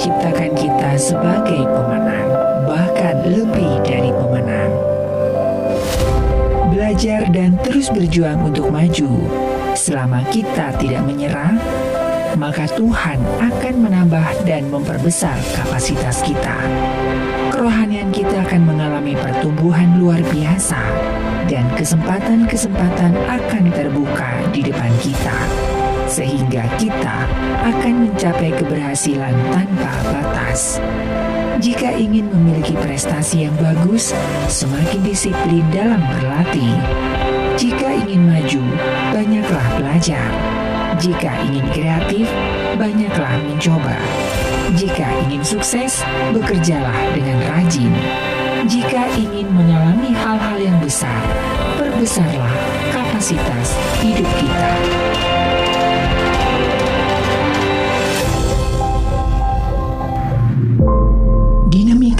menciptakan kita sebagai pemenang, bahkan lebih dari pemenang. Belajar dan terus berjuang untuk maju. Selama kita tidak menyerah, maka Tuhan akan menambah dan memperbesar kapasitas kita. Kerohanian kita akan mengalami pertumbuhan luar biasa dan kesempatan-kesempatan akan terbuka di depan kita sehingga kita akan mencapai keberhasilan tanpa batas. Jika ingin memiliki prestasi yang bagus, semakin disiplin dalam berlatih. Jika ingin maju, banyaklah belajar. Jika ingin kreatif, banyaklah mencoba. Jika ingin sukses, bekerjalah dengan rajin. Jika ingin mengalami hal-hal yang besar, perbesarlah kapasitas hidup kita.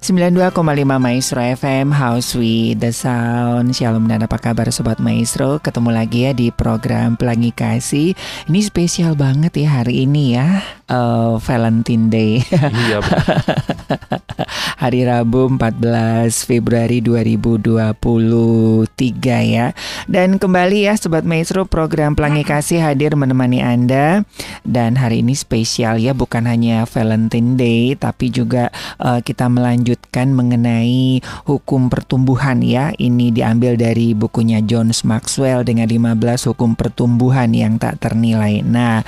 92,5 Maestro FM House with the Sound. Shalom dan apa kabar Sobat Maestro? Ketemu lagi ya di program Pelangi Kasih. Ini spesial banget ya hari ini ya uh, Valentine Day. Iya Hari Rabu 14 Februari 2023 ya. Dan kembali ya Sobat Maestro program Pelangi Kasih hadir menemani Anda. Dan hari ini spesial ya bukan hanya Valentine Day Tapi juga uh, kita melanjut menyebutkan mengenai hukum pertumbuhan ya. Ini diambil dari bukunya John Maxwell dengan 15 hukum pertumbuhan yang tak ternilai. Nah,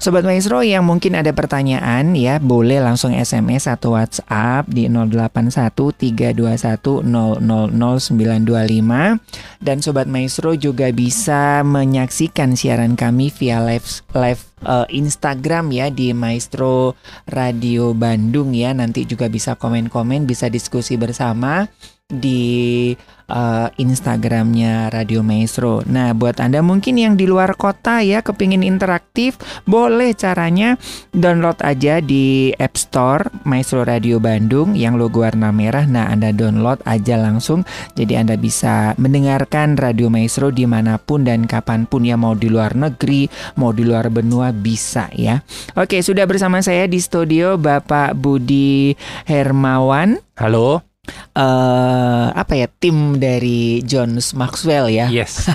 sobat maestro yang mungkin ada pertanyaan ya, boleh langsung SMS atau WhatsApp di 081321000925 dan sobat maestro juga bisa menyaksikan siaran kami via live live uh, Instagram ya di Maestro Radio Bandung ya. Nanti juga bisa komen-komen, bisa diskusi bersama di uh, Instagramnya Radio Maestro. Nah, buat Anda mungkin yang di luar kota ya, kepingin interaktif, boleh caranya download aja di App Store Maestro Radio Bandung yang logo warna merah. Nah, Anda download aja langsung, jadi Anda bisa mendengarkan Radio Maestro di mana pun dan kapan pun ya, mau di luar negeri, mau di luar benua bisa ya. Oke, sudah bersama saya di studio Bapak Budi Hermawan. Halo uh, apa ya tim dari John Maxwell ya. Yes.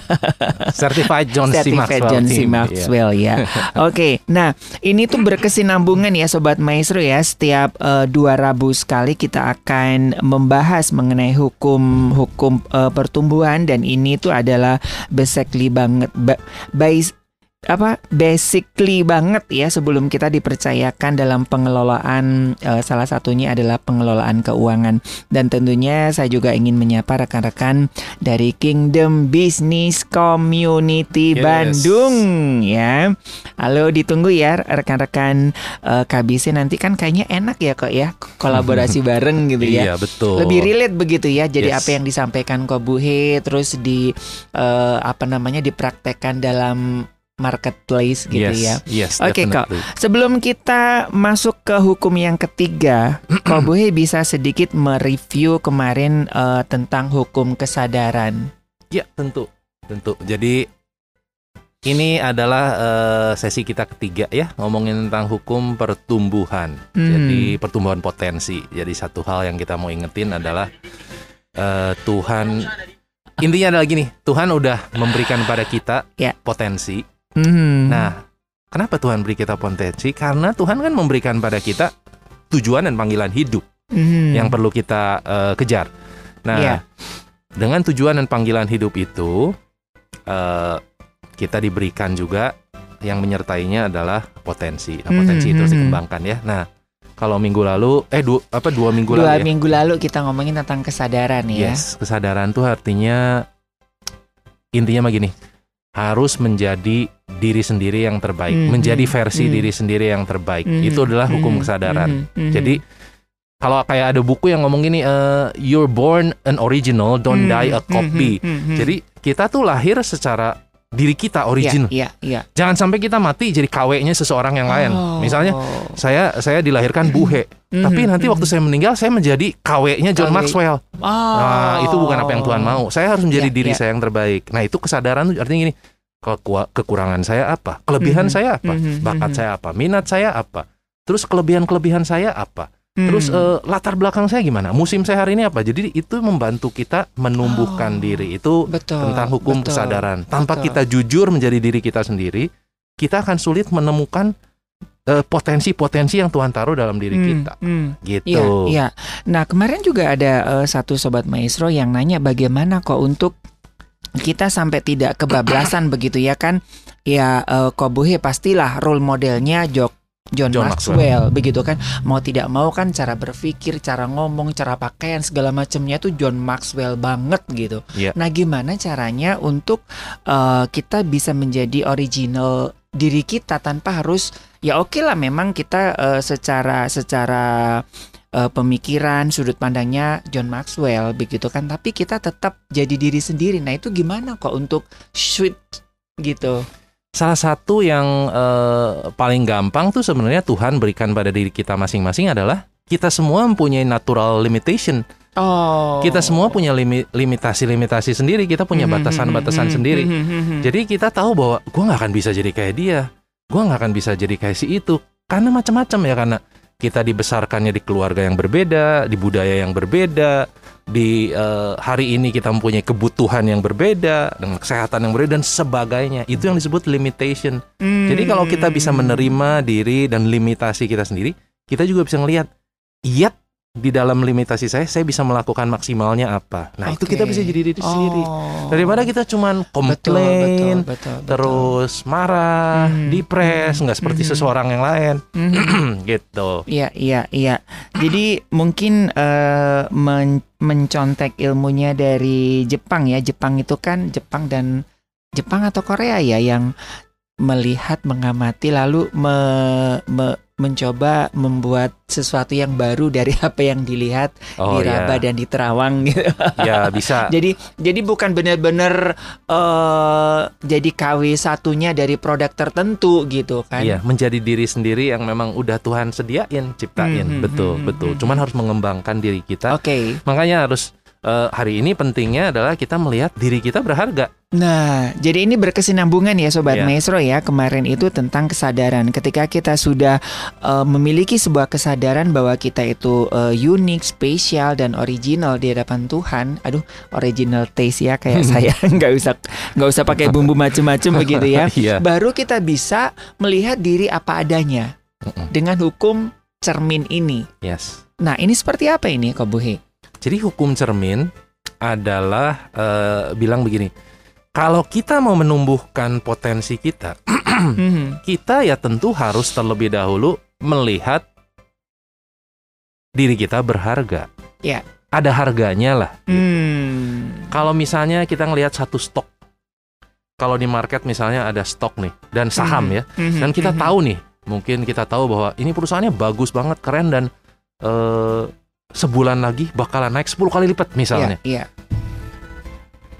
Certified John C. Maxwell. John C. Maxwell ya. Oke, okay. nah ini tuh berkesinambungan ya sobat maestro ya. Setiap uh, dua Rabu sekali kita akan membahas mengenai hukum hukum uh, pertumbuhan dan ini tuh adalah basically banget ba base apa basically banget ya sebelum kita dipercayakan dalam pengelolaan uh, salah satunya adalah pengelolaan keuangan dan tentunya saya juga ingin menyapa rekan-rekan dari Kingdom Business Community yes. Bandung ya. Halo ditunggu ya rekan-rekan uh, eh, KBC nanti kan kayaknya enak ya kok ya kolaborasi bareng gitu ya. Iya betul. Lebih relate begitu ya. Jadi yes. apa yang disampaikan Kobuhe terus di uh, apa namanya dipraktekkan dalam marketplace gitu yes, ya. Yes, Oke okay, kok. Sebelum kita masuk ke hukum yang ketiga, kok Buhe bisa sedikit mereview kemarin uh, tentang hukum kesadaran. Ya tentu, tentu. Jadi ini adalah uh, sesi kita ketiga ya ngomongin tentang hukum pertumbuhan. Hmm. Jadi pertumbuhan potensi. Jadi satu hal yang kita mau ingetin adalah uh, Tuhan intinya adalah gini, Tuhan udah memberikan pada kita yeah. potensi Mm. Nah, kenapa Tuhan beri kita potensi? Karena Tuhan kan memberikan pada kita tujuan dan panggilan hidup mm. yang perlu kita uh, kejar. Nah, yeah. dengan tujuan dan panggilan hidup itu eh, kita diberikan juga yang menyertainya adalah potensi. Nah, potensi Mhm, itu harus mhm. dikembangkan ya. Nah, kalau minggu lalu eh dua apa dua minggu Dua lalu ya. minggu lalu kita ngomongin tentang kesadaran ya. Yes, kesadaran tuh artinya intinya mah gini. Harus menjadi diri sendiri yang terbaik, Mhm, menjadi versi mhm. diri sendiri yang terbaik. Mhm, Itu adalah hukum mhm, kesadaran. mhm, mhm. Jadi kalau kayak ada buku yang ngomong gini, eh, you're born an original, don't Mhm, die a copy. mhm, mhm. Jadi kita tuh lahir secara diri kita original. Iya, iya. Jangan sampai kita mati jadi KW-nya seseorang yang lain. Oh. Misalnya saya saya dilahirkan buhe, Mhm, tapi nanti mhm. waktu saya meninggal saya menjadi KW-nya John KW. Maxwell. Oh. Nah, itu bukan apa yang Tuhan mau. Saya harus menjadi Iya, diri iya. saya yang terbaik. Nah, itu kesadaran tuh artinya gini. keku- Kekurangan saya apa? Kelebihan Mhm, saya apa? mhm, Bakat mhm. saya apa? Minat saya apa? Terus kelebihan-kelebihan saya apa? Hmm. Terus eh, latar belakang saya gimana? Musim saya hari ini apa? Jadi itu membantu kita menumbuhkan Oh, diri. Itu betul tentang hukum betul, kesadaran. Tanpa betul. kita jujur menjadi diri kita sendiri, kita akan sulit menemukan eh, potensi-potensi yang Tuhan taruh dalam diri Hmm, kita. hmm. Gitu. Iya, iya. Nah, kemarin juga ada eh, satu sobat maestro yang nanya bagaimana kok untuk kita sampai tidak kebablasan begitu ya kan? Ya, eh, Kobuhe pastilah role modelnya Jok John, John Maxwell, begitu kan? Mau tidak mau kan cara berpikir cara ngomong cara pakaian segala macamnya tuh John Maxwell banget gitu. Iya. nah gimana caranya untuk eh, kita bisa menjadi original diri kita tanpa harus ya oke lah memang kita eh, secara secara eh, pemikiran sudut pandangnya John Maxwell begitu kan? Tapi kita tetap jadi diri sendiri. Nah itu gimana kok untuk switch gitu Salah satu yang eh, paling gampang tuh sebenarnya Tuhan berikan pada diri kita masing-masing adalah kita semua mempunyai natural limitation. oh. Kita semua punya limi- limitasi-limitasi sendiri, kita punya Mhm, batasan-batasan mhm, sendiri. Jadi kita tahu bahwa gue nggak akan bisa jadi kayak dia, gue nggak akan bisa jadi kayak si itu, karena macam-macam ya karena kita dibesarkannya di keluarga yang berbeda, di budaya yang berbeda, di eh, hari ini kita mempunyai kebutuhan yang berbeda, dengan kesehatan yang berbeda dan sebagainya. Itu yang disebut limitation. Jadi kalau kita bisa Hmm. menerima diri dan limitasi kita sendiri, kita juga bisa ngelihat, iya di dalam limitasi saya, saya bisa melakukan maksimalnya apa. Nah itu Oke. kita bisa jadi diri sendiri. Oh. Daripada kita cuman betul, komplain, betul, betul, betul. terus marah, Hmm, depres, hmm, nggak seperti hmm. seseorang yang lain, Mhm. gitu. Iya, iya, iya. Jadi mungkin eh, men- mencontek ilmunya dari Jepang ya. Jepang itu kan Jepang dan Jepang atau Korea ya yang melihat, mengamati lalu me- me- mencoba membuat sesuatu yang baru dari apa yang dilihat Oh diraba ya, dan diterawang gitu. ya bisa. Jadi jadi bukan benar-benar eh jadi KW satunya dari produk tertentu gitu kan. Iya, menjadi diri sendiri yang memang udah Tuhan sediain, ciptain, Hmm, hmm, betul, hmm, betul. hmm, Cuman hmm. harus mengembangkan diri kita. Oke. Makanya harus eh, hari ini pentingnya adalah kita melihat diri kita berharga. Nah, jadi ini berkesinambungan ya Sobat Iya. Maestro ya. Kemarin itu tentang kesadaran. Ketika kita sudah eh, memiliki sebuah kesadaran bahwa kita itu eh, unik, spesial dan original di hadapan Tuhan. Aduh, original taste ya kayak saya nggak usah nggak usah pakai bumbu macem-macem begitu ya. Iya. Baru kita bisa melihat diri apa adanya dengan hukum cermin ini. Yes. Nah, ini seperti apa ini Kobuhe? Jadi hukum cermin adalah eh, bilang begini. Kalau kita mau menumbuhkan potensi kita, Mhm. kita ya tentu harus terlebih dahulu melihat diri kita berharga. Ya. Ada harganya lah. Hmm. Kalau misalnya kita ngelihat satu stok, kalau di market misalnya ada stok nih dan saham Mhm. ya, Mhm. dan kita Mhm. tahu nih, mungkin kita tahu bahwa ini perusahaannya bagus banget, keren dan eh, sebulan lagi bakalan naik 10 kali lipat misalnya. Iya, iya.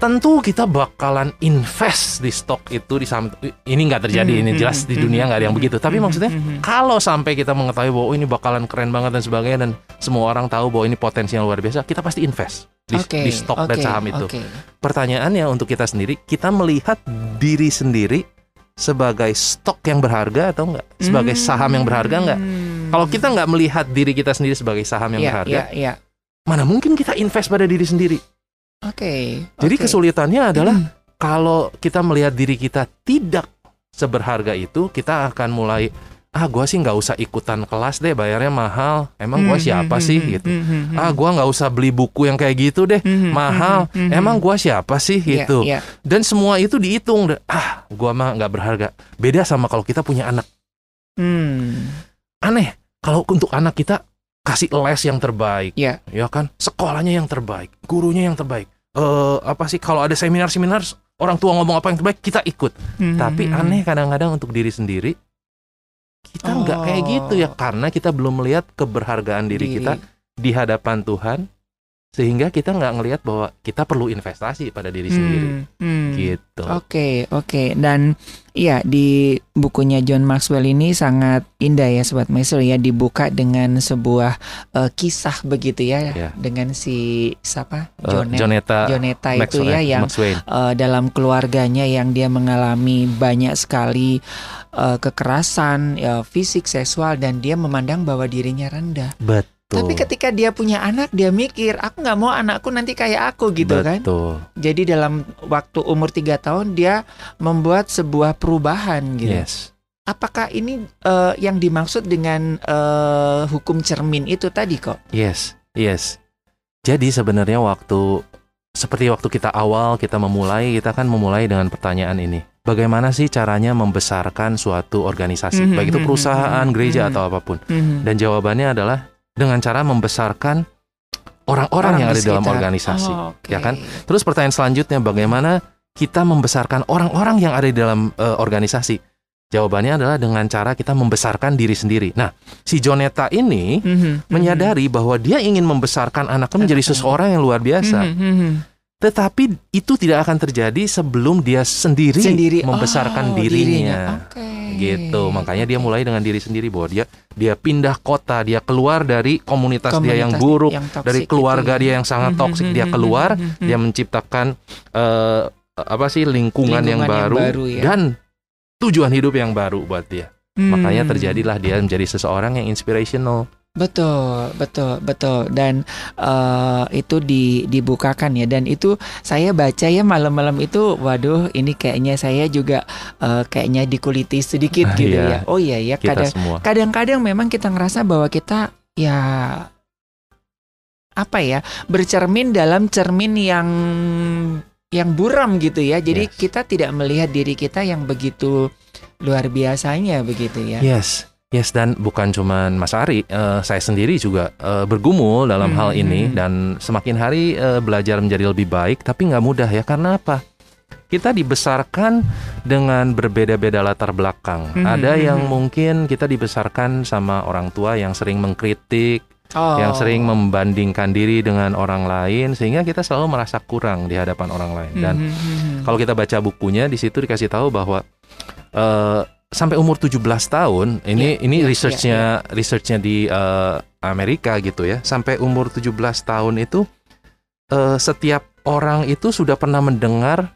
Tentu kita bakalan invest di stok itu di saham ini nggak terjadi ini jelas di dunia nggak ada yang begitu. Tapi maksudnya kalau sampai kita mengetahui bahwa oh, ini bakalan keren banget dan sebagainya dan semua orang tahu bahwa ini potensi yang luar biasa kita pasti invest di, Oke, di stok dan oke, saham itu. oke. pertanyaannya untuk kita sendiri kita melihat diri sendiri sebagai stok yang berharga atau enggak sebagai saham yang berharga enggak Hmm. kalau kita nggak melihat diri kita sendiri sebagai saham yang Iya, berharga iya, iya. mana mungkin kita invest pada diri sendiri Oke. jadi oke. kesulitannya adalah Hmm. kalau kita melihat diri kita tidak seberharga itu, kita akan mulai ah gua sih nggak usah ikutan kelas deh bayarnya mahal emang gua Hmm, siapa hmm, sih hmm, gitu hmm, ah gua nggak usah beli buku yang kayak gitu deh mahal emang gua siapa sih Iya, gitu iya. dan semua itu dihitung deh. ah gua mah nggak berharga beda sama kalau kita punya anak Hmm. aneh kalau untuk anak kita kasih les yang terbaik Iya. ya kan? Sekolahnya yang terbaik gurunya yang terbaik. Eh apa sih kalau ada seminar-seminar orang tua ngomong apa yang terbaik kita ikut. Hmm, tapi aneh kadang-kadang untuk diri sendiri kita nggak kayak gitu ya Oh. karena kita belum melihat keberhargaan diri, kita di hadapan Tuhan sehingga kita nggak ngelihat bahwa kita perlu investasi pada diri sendiri Hmm, hmm. gitu Oke, oke. Dan iya di bukunya John Maxwell ini sangat indah ya sobat maestro ya dibuka dengan sebuah eh, kisah begitu ya Ya. dengan si siapa? Jonet- Joneta Joneta Max- itu ya eh, yang eh, dalam keluarganya yang dia mengalami banyak sekali eh, kekerasan ya, fisik seksual dan dia memandang bahwa dirinya rendah. betul Tapi ketika dia punya anak dia mikir aku nggak mau anakku nanti kayak aku gitu kan. betul Jadi dalam waktu umur tiga tahun dia membuat sebuah perubahan gitu. yes Apakah ini eh, yang dimaksud dengan eh, hukum cermin itu tadi kok? yes yes jadi sebenarnya waktu seperti waktu kita awal kita memulai kita kan memulai dengan pertanyaan ini bagaimana sih caranya membesarkan suatu organisasi Mhm, baik itu mhm, perusahaan mhm, gereja mhm. atau apa pun Mhm. Dan jawabannya adalah dengan cara membesarkan orang-orang yang ada di dalam organisasi. Oh, oke. ya kan? Terus pertanyaan selanjutnya bagaimana kita membesarkan orang-orang yang ada di dalam eh, organisasi? Jawabannya adalah dengan cara kita membesarkan diri sendiri. Nah, si Joneta ini Mhm, mhm. menyadari bahwa dia ingin membesarkan anaknya menjadi seseorang yang luar biasa. Mhm, mhm. Tetapi itu tidak akan terjadi sebelum dia sendiri, sendiri membesarkan Oh, dirinya. Oke. gitu makanya dia mulai dengan diri sendiri bahwa dia dia pindah kota dia keluar dari komunitas, dia yang Komunitas buruk yang dari keluarga itu ya. dia yang sangat Mhm, toksik mhm, dia mhm, keluar dia menciptakan eh, apa sih lingkungan, yang, Lingkungan yang baru, baru, ya. dan tujuan hidup yang baru buat dia makanya Hmm. terjadilah dia menjadi seseorang yang inspirational Betul, betul, betul. Dan eh, itu di, dibukakan ya. Dan itu saya baca ya malam-malam itu, waduh, ini kayaknya saya juga eh, kayaknya dikuliti sedikit Ah, gitu iya. ya. Oh iya ya, kadang kadang-kadang memang kita ngerasa bahwa kita ya apa ya bercermin dalam cermin yang yang buram gitu ya. Jadi Yes. kita tidak melihat diri kita yang begitu luar biasanya begitu ya. yes yes dan bukan cuman Mas Ari eh, saya sendiri juga eh, bergumul dalam Mhm, hal ini mhm. dan semakin hari eh, belajar menjadi lebih baik tapi nggak mudah ya karena apa kita dibesarkan dengan berbeda-beda latar belakang. Mhm, Ada yang mhm. mungkin kita dibesarkan sama orang tua yang sering mengkritik, Oh. yang sering membandingkan diri dengan orang lain, sehingga kita selalu merasa kurang di hadapan orang lain. Dan mhm. kalau kita baca bukunya, di situ dikasih tahu bahwa eh, sampai umur 17 tahun, ini Iya, ini iya, researchnya researchnya di eh, Amerika gitu ya, sampai umur 17 tahun itu eh, setiap orang itu sudah pernah mendengar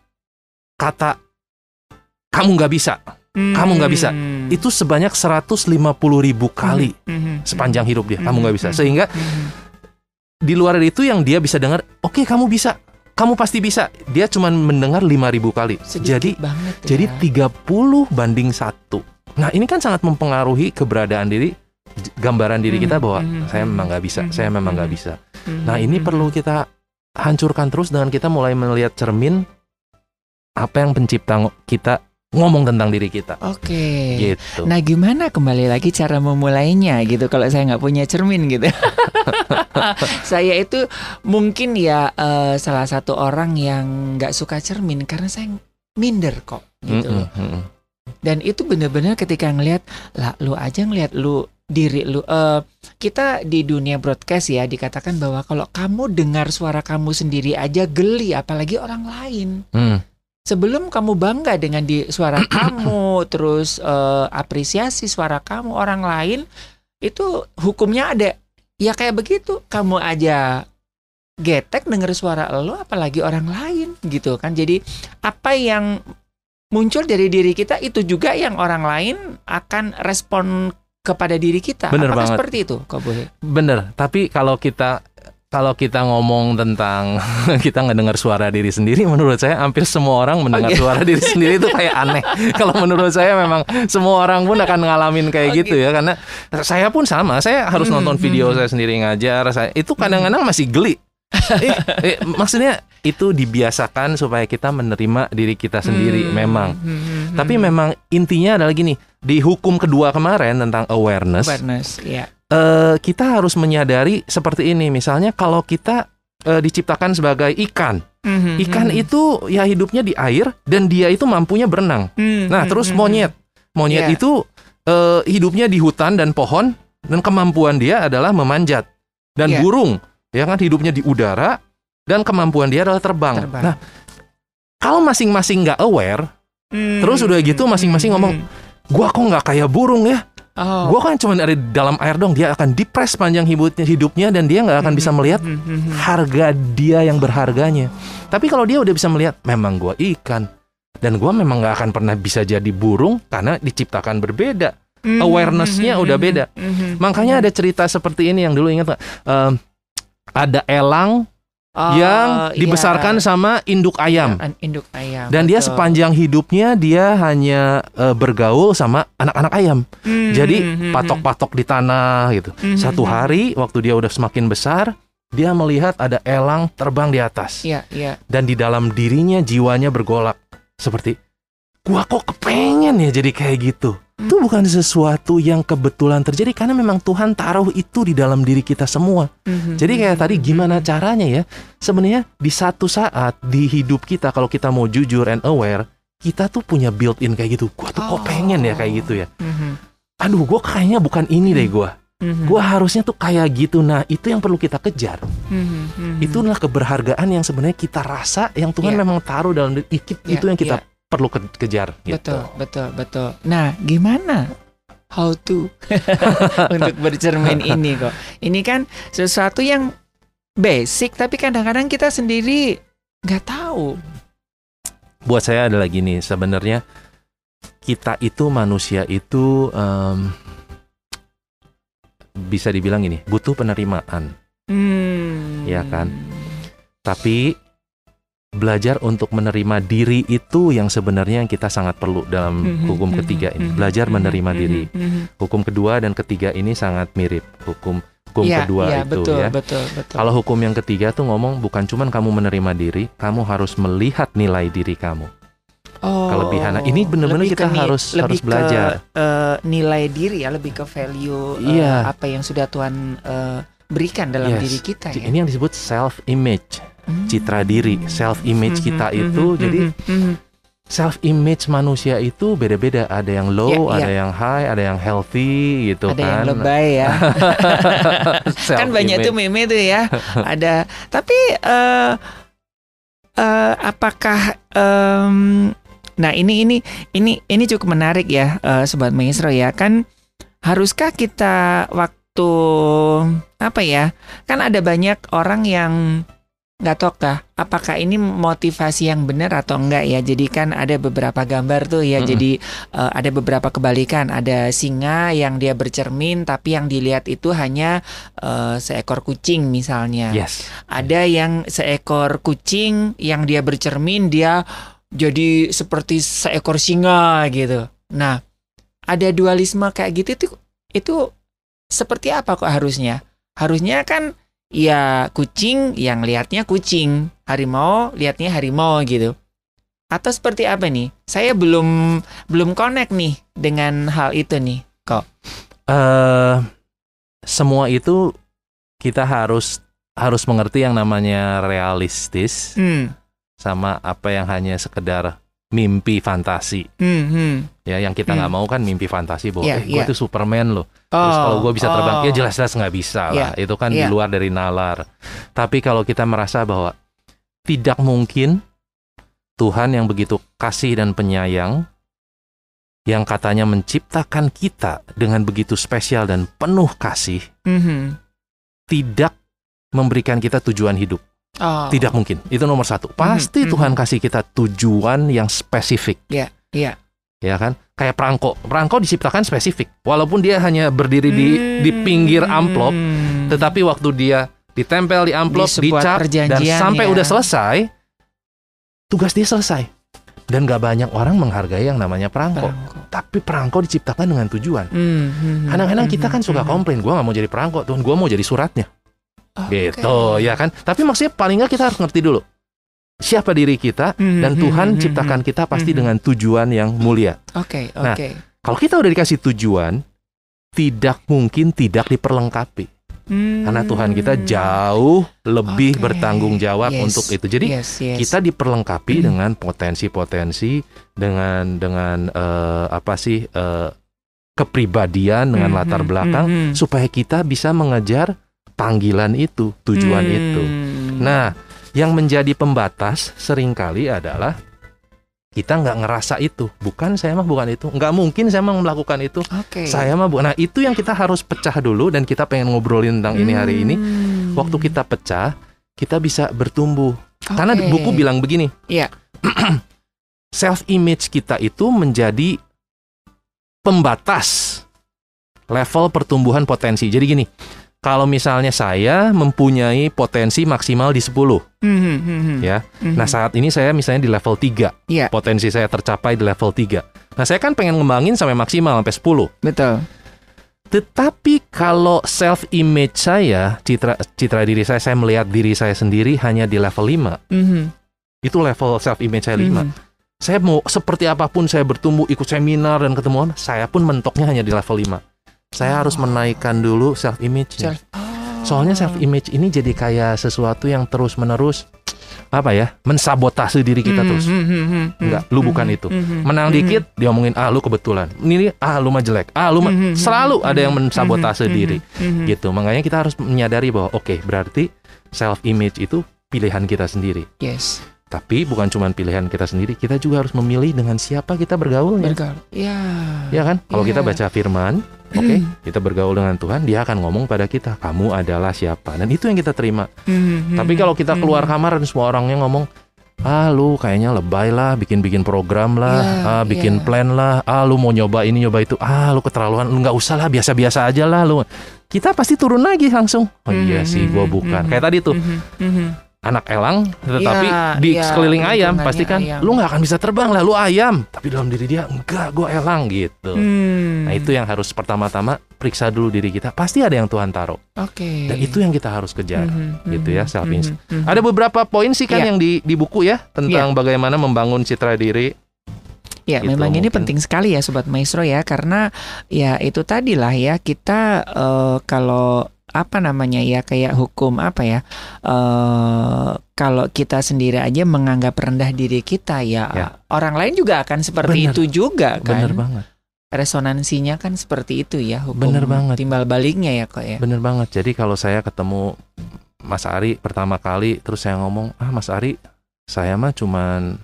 kata kamu nggak bisa kamu nggak bisa. Hmm. itu sebanyak 150 ribu kali Mhm, sepanjang hidup dia kamu nggak bisa sehingga mhm. di luar itu yang dia bisa dengar oke kamu bisa kamu pasti bisa dia cuma mendengar 5000 kali Sedikit jadi banget ya. jadi 30 banding satu nah ini kan sangat mempengaruhi keberadaan diri gambaran diri kita Mhm, bahwa mhm, saya mhm, memang nggak bisa mhm, saya memang nggak mhm. bisa Mhm, nah ini mhm. perlu kita hancurkan terus dengan kita mulai melihat cermin apa yang pencipta kita ngomong tentang diri kita Oke. gitu Nah gimana kembali lagi cara memulainya gitu kalau saya nggak punya cermin gitu. saya itu mungkin ya eh, salah satu orang yang nggak suka cermin karena saya minder kok gitu. Mm-mm, mm-mm. Dan itu bener-bener ketika ngelihat lah lu aja ngelihat lu diri lu eh, kita di dunia broadcast ya dikatakan bahwa kalau kamu dengar suara kamu sendiri aja geli apalagi orang lain. Mm. Sebelum kamu bangga dengan di suara kamu, terus eh, apresiasi suara kamu orang lain, itu hukumnya ada. Ya kayak begitu, kamu aja getek denger suara lo, apalagi orang lain gitu kan. Jadi apa yang muncul dari diri kita itu juga yang orang lain akan respon kepada diri kita. Bener Apakah banget. seperti itu, Bohe? Bener, tapi kalau kita kalau kita ngomong tentang kita ngedengar suara diri sendiri, menurut saya hampir semua orang mendengar Oh, gitu. suara diri sendiri itu kayak aneh. kalau menurut saya memang semua orang pun akan ngalamin kayak Oh, gitu ya, karena saya pun sama. Saya harus Hmm, nonton video hmm. saya sendiri ngajar. Saya itu kadang-kadang masih geli. eh, eh, maksudnya itu dibiasakan supaya kita menerima diri kita sendiri, Hmm, memang. hmm, hmm, Tapi hmm. memang intinya adalah gini, di hukum kedua kemarin tentang awareness, awareness, ya. Eh, kita harus menyadari seperti ini. Misalnya kalau kita eh, diciptakan sebagai ikan, Hmm, ikan hmm, itu ya hidupnya di air dan dia itu mampunya berenang. hmm, Nah, hmm, terus hmm, monyet, monyet Iya. itu eh, hidupnya di hutan dan pohon dan kemampuan dia adalah memanjat. Dan Iya. burung, ya kan hidupnya di udara dan kemampuan dia adalah terbang. Terbang. Nah, kalau masing-masing nggak aware, hmm, terus udah gitu hmm, masing-masing hmm, ngomong, gua kok nggak kayak burung ya? Oh. Gua kan cuma ada di dalam air dong. Dia akan depres panjang hidupnya, hidupnya dan dia nggak akan bisa melihat Hmm, hmm, hmm. harga dia yang berharganya. Tapi kalau dia udah bisa melihat, memang gua ikan dan gua memang nggak akan pernah bisa jadi burung karena diciptakan berbeda. Hmm, awareness-nya hmm, udah hmm, beda. hmm, hmm. Makanya ada cerita seperti ini yang dulu ingat? Em, ada elang Oh, yang iya. dibesarkan sama induk ayam. An- induk ayam. Dan dia betul. sepanjang hidupnya dia hanya eh, bergaul sama anak-anak ayam. Hmm, Jadi hmm, hmm, patok-patok di tanah gitu. hmm, Satu hmm, hari waktu dia udah semakin besar, dia melihat ada elang terbang di atas. Iya, iya. Dan di dalam dirinya jiwanya bergolak seperti gua kok kepengen ya jadi kayak gitu. Itu bukan sesuatu yang kebetulan terjadi karena memang Tuhan taruh itu di dalam diri kita semua. Hmm, Jadi kayak tadi gimana caranya ya? Sebenarnya di satu saat di hidup kita kalau kita mau jujur and aware, kita tuh punya built in kayak gitu. Gua tuh kok pengen ya kayak gitu ya. Hmm, Aduh, gua kayaknya bukan ini deh gua. hmm, Gua harusnya tuh kayak gitu. Nah, itu yang perlu kita kejar. hmm, hmm, hmm. Itulah keberhargaan yang sebenarnya kita rasa yang Tuhan Iya. memang taruh dalam diri kita. Iya, Itu yang kita iya. Perlu ke- kejar gitu. Betul, betul, betul. Nah, gimana? How to untuk bercermin ini kok? Ini kan sesuatu yang basic, tapi kadang-kadang kita sendiri nggak tahu. Buat saya adalah gini, sebenarnya kita itu manusia itu em, bisa dibilang gini, butuh penerimaan. Hmm. Iya kan? Tapi belajar untuk menerima diri itu yang sebenarnya yang kita sangat perlu dalam Mhm, hukum mhm, ketiga ini. mhm, Belajar menerima diri. Hukum kedua dan ketiga ini sangat mirip. Hukum hukum Iya, kedua iya, itu betul, ya. betul, betul. Kalau hukum yang ketiga tuh ngomong bukan cuman kamu menerima diri, kamu harus melihat nilai diri kamu. Oh, kelebihan. Nah, ini benar-benar kita ke harus- lebih harus belajar. ke, eh, nilai diri ya, lebih ke value eh, Iya. apa yang sudah Tuhan eh, berikan dalam Yes. diri kita ya. Ini yang disebut self image, Hmm. citra diri. Self image Mhm, kita mhm, itu jadi self image manusia itu beda-beda. Ada yang low, Iya, iya. ada yang high, ada yang healthy gitu ada kan. yang lebay ya. kan banyak tuh Self-image. meme tuh ya. ada. Tapi eh eh, apakah em, nah ini ini ini ini cukup menarik ya eh, sobat maestro ya. Kan haruskah kita waktu apa ya? Kan ada banyak orang yang nggak tahu kah apakah ini motivasi yang benar atau enggak ya? Jadi kan ada beberapa gambar tuh ya. Mm-mm. jadi eh, ada beberapa kebalikan. Ada singa yang dia bercermin tapi yang dilihat itu hanya eh, seekor kucing misalnya. Yes. ada yang seekor kucing yang dia bercermin dia jadi seperti seekor singa gitu. Nah ada dualisme kayak gitu itu itu seperti apa kok harusnya? Harusnya kan ya kucing yang lihatnya kucing, harimau lihatnya harimau gitu. Atau seperti apa nih? Saya belum belum connect nih dengan hal itu nih. eh semua itu kita harus harus mengerti yang namanya realistis Hmm, sama apa yang hanya sekedar mimpi fantasi hmm, hmm. ya yang kita nggak Hmm. mau kan mimpi fantasi bahwa Iya, eh gue iya. tuh Superman loh terus kalau gue bisa terbang oh. ya jelas-jelas nggak bisa lah itu kan di iya. luar dari nalar tapi kalau kita merasa bahwa tidak mungkin Tuhan yang begitu kasih dan penyayang yang katanya menciptakan kita dengan begitu spesial dan penuh kasih Mhm. tidak memberikan kita tujuan hidup Oh. tidak mungkin itu nomor satu pasti Mhm, Tuhan mhm. kasih kita tujuan yang spesifik Iya, iya. ya kan kayak perangko perangko diciptakan spesifik walaupun dia hanya berdiri di di pinggir amplop Hmm. tetapi waktu dia ditempel di amplop, Di dicap, dan sampai ya. udah selesai, tugas dia selesai. Dan gak banyak orang menghargai yang namanya perangko. Perangko. Tapi perangko diciptakan dengan tujuan. Hmm, hmm, Kadang-kadang hmm, kita kan hmm, suka hmm. komplain, gua nggak mau jadi perangko, Tuhan, gua mau jadi suratnya. Oke. Gitu, ya kan? Tapi maksudnya paling nggak kita harus ngerti dulu siapa diri kita Hmm, dan hmm, Tuhan hmm, ciptakan kita pasti hmm. dengan tujuan yang mulia. Oke, Nah, oke. Kalau kita udah dikasih tujuan, tidak mungkin tidak diperlengkapi. Hmm. Karena Tuhan kita jauh lebih Oke. bertanggung jawab Yes. untuk itu. Jadi yes, yes. kita diperlengkapi Hmm. dengan potensi-potensi, dengan dengan eh, apa sih eh, kepribadian, dengan Hmm, latar hmm, belakang, hmm, hmm. supaya kita bisa mengejar panggilan itu, tujuan Hmm. itu. Nah, yang menjadi pembatas sering kali adalah kita nggak ngerasa itu. Bukan saya mah bukan itu. Nggak mungkin saya mah melakukan itu. Oke. Saya mah bukan. Nah, itu yang kita harus pecah dulu dan kita pengen ngobrolin tentang ini hari ini. Hmm. Waktu kita pecah, kita bisa bertumbuh. Karena Oke. buku bilang begini. Iya. Self image kita itu menjadi pembatas level pertumbuhan potensi. Jadi gini, kalau misalnya saya mempunyai potensi maksimal di 10, Hmm, hmm, hmm, hmm. ya. Hmm, Nah, hmm. saat ini saya misalnya di level 3. Iya. Potensi saya tercapai di level 3. Nah, saya kan pengen ngembangin sampai maksimal sampai 10. betul. Tetapi kalau self image saya, citra citra diri saya, saya melihat diri saya sendiri hanya di level 5. Mhm. Itu level self image saya 5. Mhm. Saya mau seperti apa pun saya bertumbuh, ikut seminar dan ketemu orang, saya pun mentoknya hanya di level 5. Saya harus menaikkan dulu self image. Self- Soalnya self image ini jadi kayak sesuatu yang terus-menerus apa ya? mensabotase diri kita Mhm, terus. mhm, mhm, Enggak, lu bukan mhm, itu. mhm, Menang mhm. dikit diomongin ah lu kebetulan. Ini ah lu mah jelek. Ah lu mah Mhm, selalu mhm, ada yang mensabotase mhm, diri. mhm. Gitu. Makanya kita harus menyadari bahwa oke, berarti self image itu pilihan kita sendiri. Yes. Tapi bukan cuma pilihan kita sendiri, kita juga harus memilih dengan siapa kita bergaulnya. Bergaul. Ya. Ya kan? Kalau Iya. kita baca firman, oke, kita bergaul dengan Tuhan, dia akan ngomong pada kita, kamu adalah siapa. Dan itu yang kita terima. Mhm, Tapi mhm, kalau kita keluar mhm. kamar dan semua orangnya ngomong, ah lu kayaknya lebay lah, bikin-bikin program lah, Iya, ah bikin iya. plan lah, ah lu mau nyoba ini nyoba itu, ah lu keterlaluan, lu nggak usah lah, biasa-biasa aja lah lu. Kita pasti turun lagi langsung. Oh iya Mhm, sih, gua mhm, bukan. mhm. Kayak tadi tuh, Mhm, mhm. Anak elang, tetapi Iya, di iya, sekeliling ayam pasti kan, ayam. lu nggak akan bisa terbang lah, lu ayam. Tapi dalam diri dia enggak, gua elang gitu. Hmm. Nah itu yang harus pertama-tama periksa dulu diri kita. Pasti ada yang Tuhan taruh. Oke. Dan itu yang kita harus kejar. Mhm, gitu ya, self mhm, image. mhm. Ada beberapa poin sih kan Iya. yang di, di buku ya tentang bagaimana membangun citra diri. Ya, Gitu, memang ini mungkin. penting sekali ya sobat maestro ya karena ya itu tadilah ya kita eh, kalau apa namanya ya kayak hukum apa ya eh kalau kita sendiri aja menganggap rendah diri kita ya, Ya. orang lain juga akan seperti Bener. itu juga kan Bener banget. resonansinya kan seperti itu ya hukum Bener banget. timbal baliknya ya kok ya Bener banget. Jadi kalau saya ketemu Mas Ari pertama kali terus saya ngomong, "Ah, Mas Ari, saya mah cuman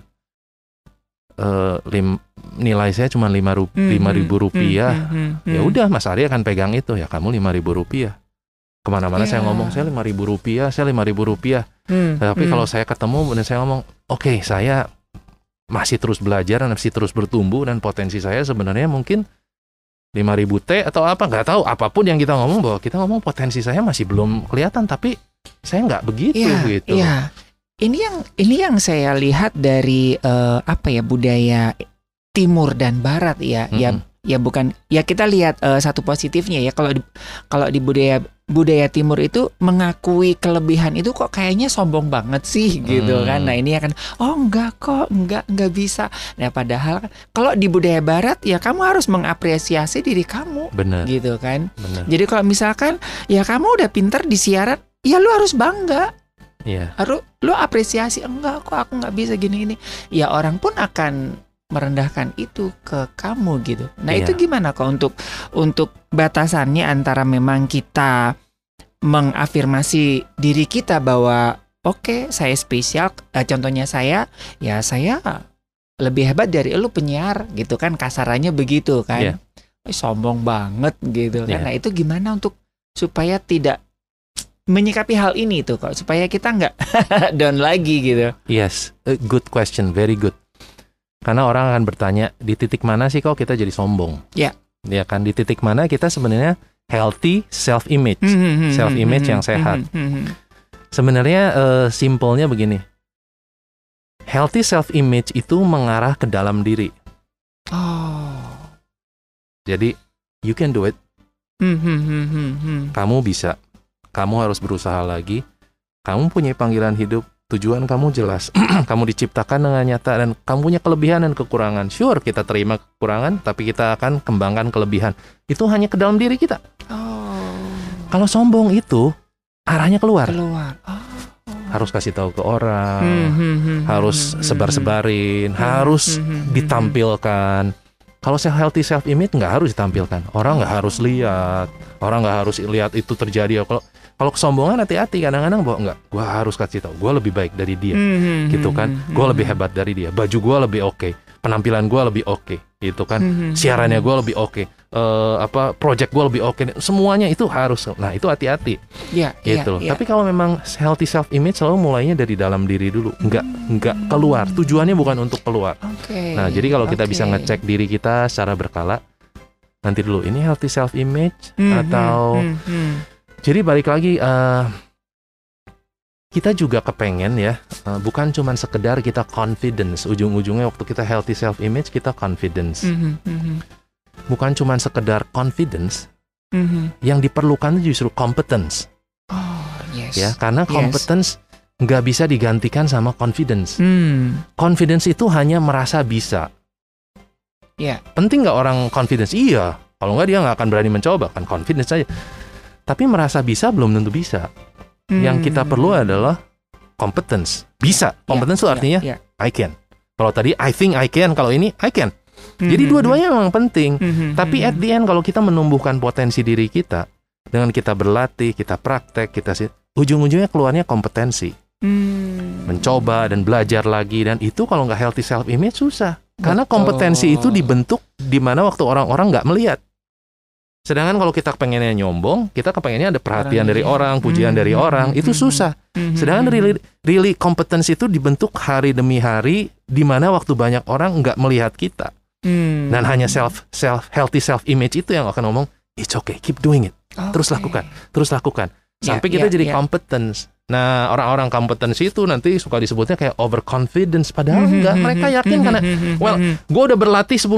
eh, lim- nilai saya cuma lima ru- Mhm, lima ribu rupiah." mhm, mhm, Ya udah Mas Ari akan pegang itu ya kamu lima ribu rupiah. Ke mana-mana saya Ya. ngomong saya lima ribu rupiah, saya lima ribu rupiah. Hmm, Tapi hmm. kalau saya ketemu dan saya ngomong, oke saya masih terus belajar dan masih terus bertumbuh dan potensi saya sebenarnya mungkin 5000 T atau apa nggak tahu apa pun yang kita ngomong bahwa kita ngomong potensi saya masih belum kelihatan tapi saya nggak begitu Iya, gitu. Iya. Ini yang ini yang saya lihat dari eh, apa ya budaya timur dan barat ya. Ya Mm-mm. ya bukan ya kita lihat eh, satu positifnya ya kalau di kalau di budaya budaya timur itu mengakui kelebihan itu kok kayaknya sombong banget sih gitu Hmm. kan. Nah, ini akan oh enggak kok, enggak enggak bisa. Nah, padahal kalau di budaya barat ya kamu harus mengapresiasi diri kamu Bener, gitu kan. bener. Jadi kalau misalkan ya kamu udah pinter di siaran, ya lu harus bangga Iya, harus lu apresiasi enggak kok aku nggak bisa gini gini ya orang pun akan merendahkan itu ke kamu gitu nah Iya. itu gimana kok untuk untuk batasannya antara memang kita mengafirmasi diri kita bahwa oke saya spesial eh, contohnya saya ya saya lebih hebat dari lu penyiar gitu kan kasarannya begitu kan. Eh, sombong banget gitu kan Iya. nah itu gimana untuk supaya tidak menyikapi hal ini tuh kok supaya kita nggak down lagi gitu. yes, a good question, very good. Karena orang akan bertanya di titik mana sih kok kita jadi sombong? Ya. Ya kan di titik mana kita sebenarnya healthy self image. Hmm, Self image yang sehat. Sebenarnya eh, simpelnya begini. Healthy self image itu mengarah ke dalam diri. Oh. Jadi you can do it. Hmm, hmm, hmm, hmm, hmm. Kamu bisa. Kamu harus berusaha lagi. Kamu punya panggilan hidup. Tujuan kamu jelas. kamu diciptakan dengan nyata dan kamu punya kelebihan dan kekurangan. Sure, kita terima kekurangan, tapi kita akan kembangkan kelebihan. Itu hanya ke dalam diri kita. Oh. Kalau sombong itu arahnya keluar. Keluar. Oh. Harus kasih tahu ke orang. Hmm, hmm, hmm, Ah, harus hmm, hmm, sebar-sebarin, harus hmm, hmm, hmm, ditampilkan. Kalau self healthy self image nggak harus ditampilkan. Orang nggak harus lihat, orang nggak harus lihat itu terjadi. Kalau kalau kesombongan hati-hati kadang-kadang bahwa nggak, gue harus kasih tahu, gue lebih baik dari dia, Hmm, hmm, gitu hmm, kan. hmm, Gue hmm, lebih hebat dari dia, baju gue lebih oke, penampilan gue lebih oke, gitu kan. hmm, hmm, Siarannya gue lebih oke, eh, apa project gue lebih oke, semuanya itu harus. Nah itu hati-hati Ya, ya, gitu. ya. Tapi kalau memang healthy self image selalu mulainya dari dalam diri dulu, nggak nggak keluar. Tujuannya bukan untuk keluar. Oke. Nah, jadi kalau kita bisa oke. ngecek diri kita secara berkala, nanti dulu ini healthy self image Hmm, atau hmm, hmm, hmm. Jadi balik lagi eh, kita juga kepengen ya, eh, bukan cuman sekedar kita confidence. Ujung-ujungnya waktu kita healthy self image kita confidence. Hmm, hmm, Bukan cuman sekedar confidence, hmm, hmm. yang diperlukan itu justru competence Oh, yes. ya, karena Yes. competence nggak bisa digantikan sama confidence. Hmm. confidence itu hanya merasa bisa. Iya. Penting nggak orang confidence? Iya. Kalau nggak dia nggak akan berani mencoba kan confidence saja. Tapi merasa bisa belum tentu bisa. Yang kita Hmm. perlu adalah competence. Bisa. Competence itu Ya, artinya ya. I can. Kalau tadi I think I can, kalau ini I can. Jadi Hmm, dua-duanya memang penting. hmm, hmm, Tapi hmm, at the end kalau kita menumbuhkan potensi diri kita dengan kita berlatih, kita praktek, kita sih ujung-ujungnya keluarnya kompetensi. hmm. mencoba dan belajar lagi dan itu kalau nggak healthy self image susah karena Betul. kompetensi itu dibentuk di mana waktu orang-orang nggak melihat sedangkan kalau kita pengennya nyombong kita kepengennya ada perhatian Orang dari lihat. orang pujian Hmm, dari orang hmm, itu susah Hmm, sedangkan hmm, really really kompetensi itu dibentuk hari demi hari di mana waktu banyak orang nggak melihat kita hmm. dan hanya self self healthy self image itu yang akan ngomong it's okay keep doing it terus Oke. lakukan terus lakukan Ya, sampai kita ya, jadi ya. competence. Nah, orang-orang competence itu nanti suka disebutnya kayak overconfidence padahal enggak. hmm, Mereka hmm, yakin karena well, gue udah berlatih 10.000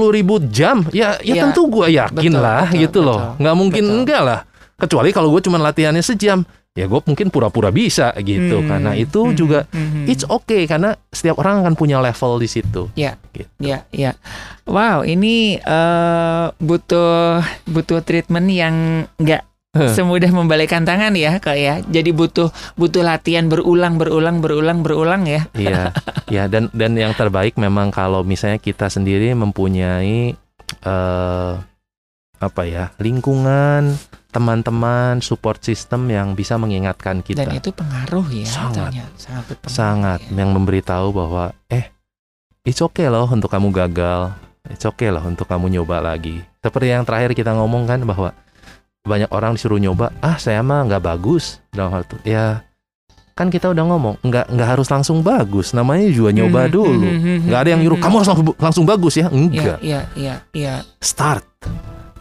jam, ya ya, Ya, tentu gue yakin betul, lah betul, gitu loh. betul, Nggak mungkin betul. enggak lah. Kecuali kalau gue cuma latihannya sejam, ya gue mungkin pura-pura bisa gitu. hmm, Karena itu hmm, juga hmm, hmm. it's okay karena setiap orang akan punya level di situ. Ya. Gitu. Ya, ya. Wow, ini eh, butuh butuh treatment yang nggak semudah membalikkan tangan ya, kak ya. Jadi butuh butuh latihan berulang, berulang, berulang, berulang ya. Iya, ya dan dan yang terbaik memang kalau misalnya kita sendiri mempunyai eh apa ya lingkungan, teman-teman, support system yang bisa mengingatkan kita. Dan itu pengaruh ya. Sangat. sangat berpengaruh. Sangat ya. yang memberitahu bahwa eh it's okay loh untuk kamu gagal, it's okay loh untuk kamu nyoba lagi. Seperti yang terakhir kita ngomong kan bahwa banyak orang disuruh nyoba, ah saya mah nggak bagus. Dalam hal itu. Ya kan kita udah ngomong nggak nggak harus langsung bagus, namanya juga nyoba Hmm, dulu. hmm, hmm, nggak ada yang hmm, nyuruh hmm. kamu harus langsung, langsung bagus ya. Enggak iya, iya, iya. start.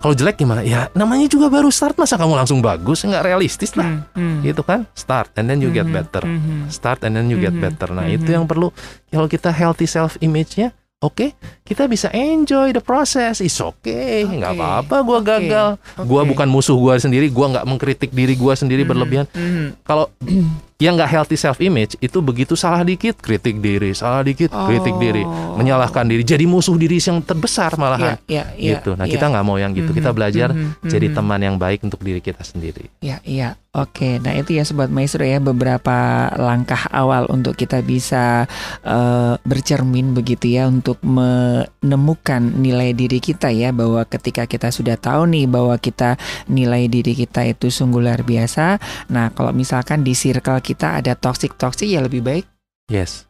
Kalau jelek gimana? Ya namanya juga baru start masa kamu langsung bagus? Nggak realistis lah. Hmm, hmm. gitu kan? Start and then you get better. start and then you get better. Nah itu yang perlu kalau kita healthy self image oke kita bisa enjoy the process. Is okay. Nggak Oke, apa-apa gua oke, gagal. Gua oke. bukan musuh gua sendiri gua nggak mengkritik diri gua sendiri Mhm, berlebihan. Mhm. kalau yang nggak healthy self image itu begitu salah dikit kritik diri salah dikit kritik diri Oh. menyalahkan diri jadi musuh diri yang terbesar malahan Iya, iya, iya, gitu nah iya. kita nggak mau yang gitu kita Mhm, belajar mhm, jadi mhm. teman yang baik untuk diri kita sendiri Ya, iya. Oke, nah itu ya sobat maestro ya beberapa langkah awal untuk kita bisa eh, bercermin begitu ya untuk menemukan nilai diri kita ya bahwa ketika kita sudah tahu nih bahwa kita nilai diri kita itu sungguh luar biasa. Nah, kalau misalkan di circle kita ada toxic toxic ya lebih baik yes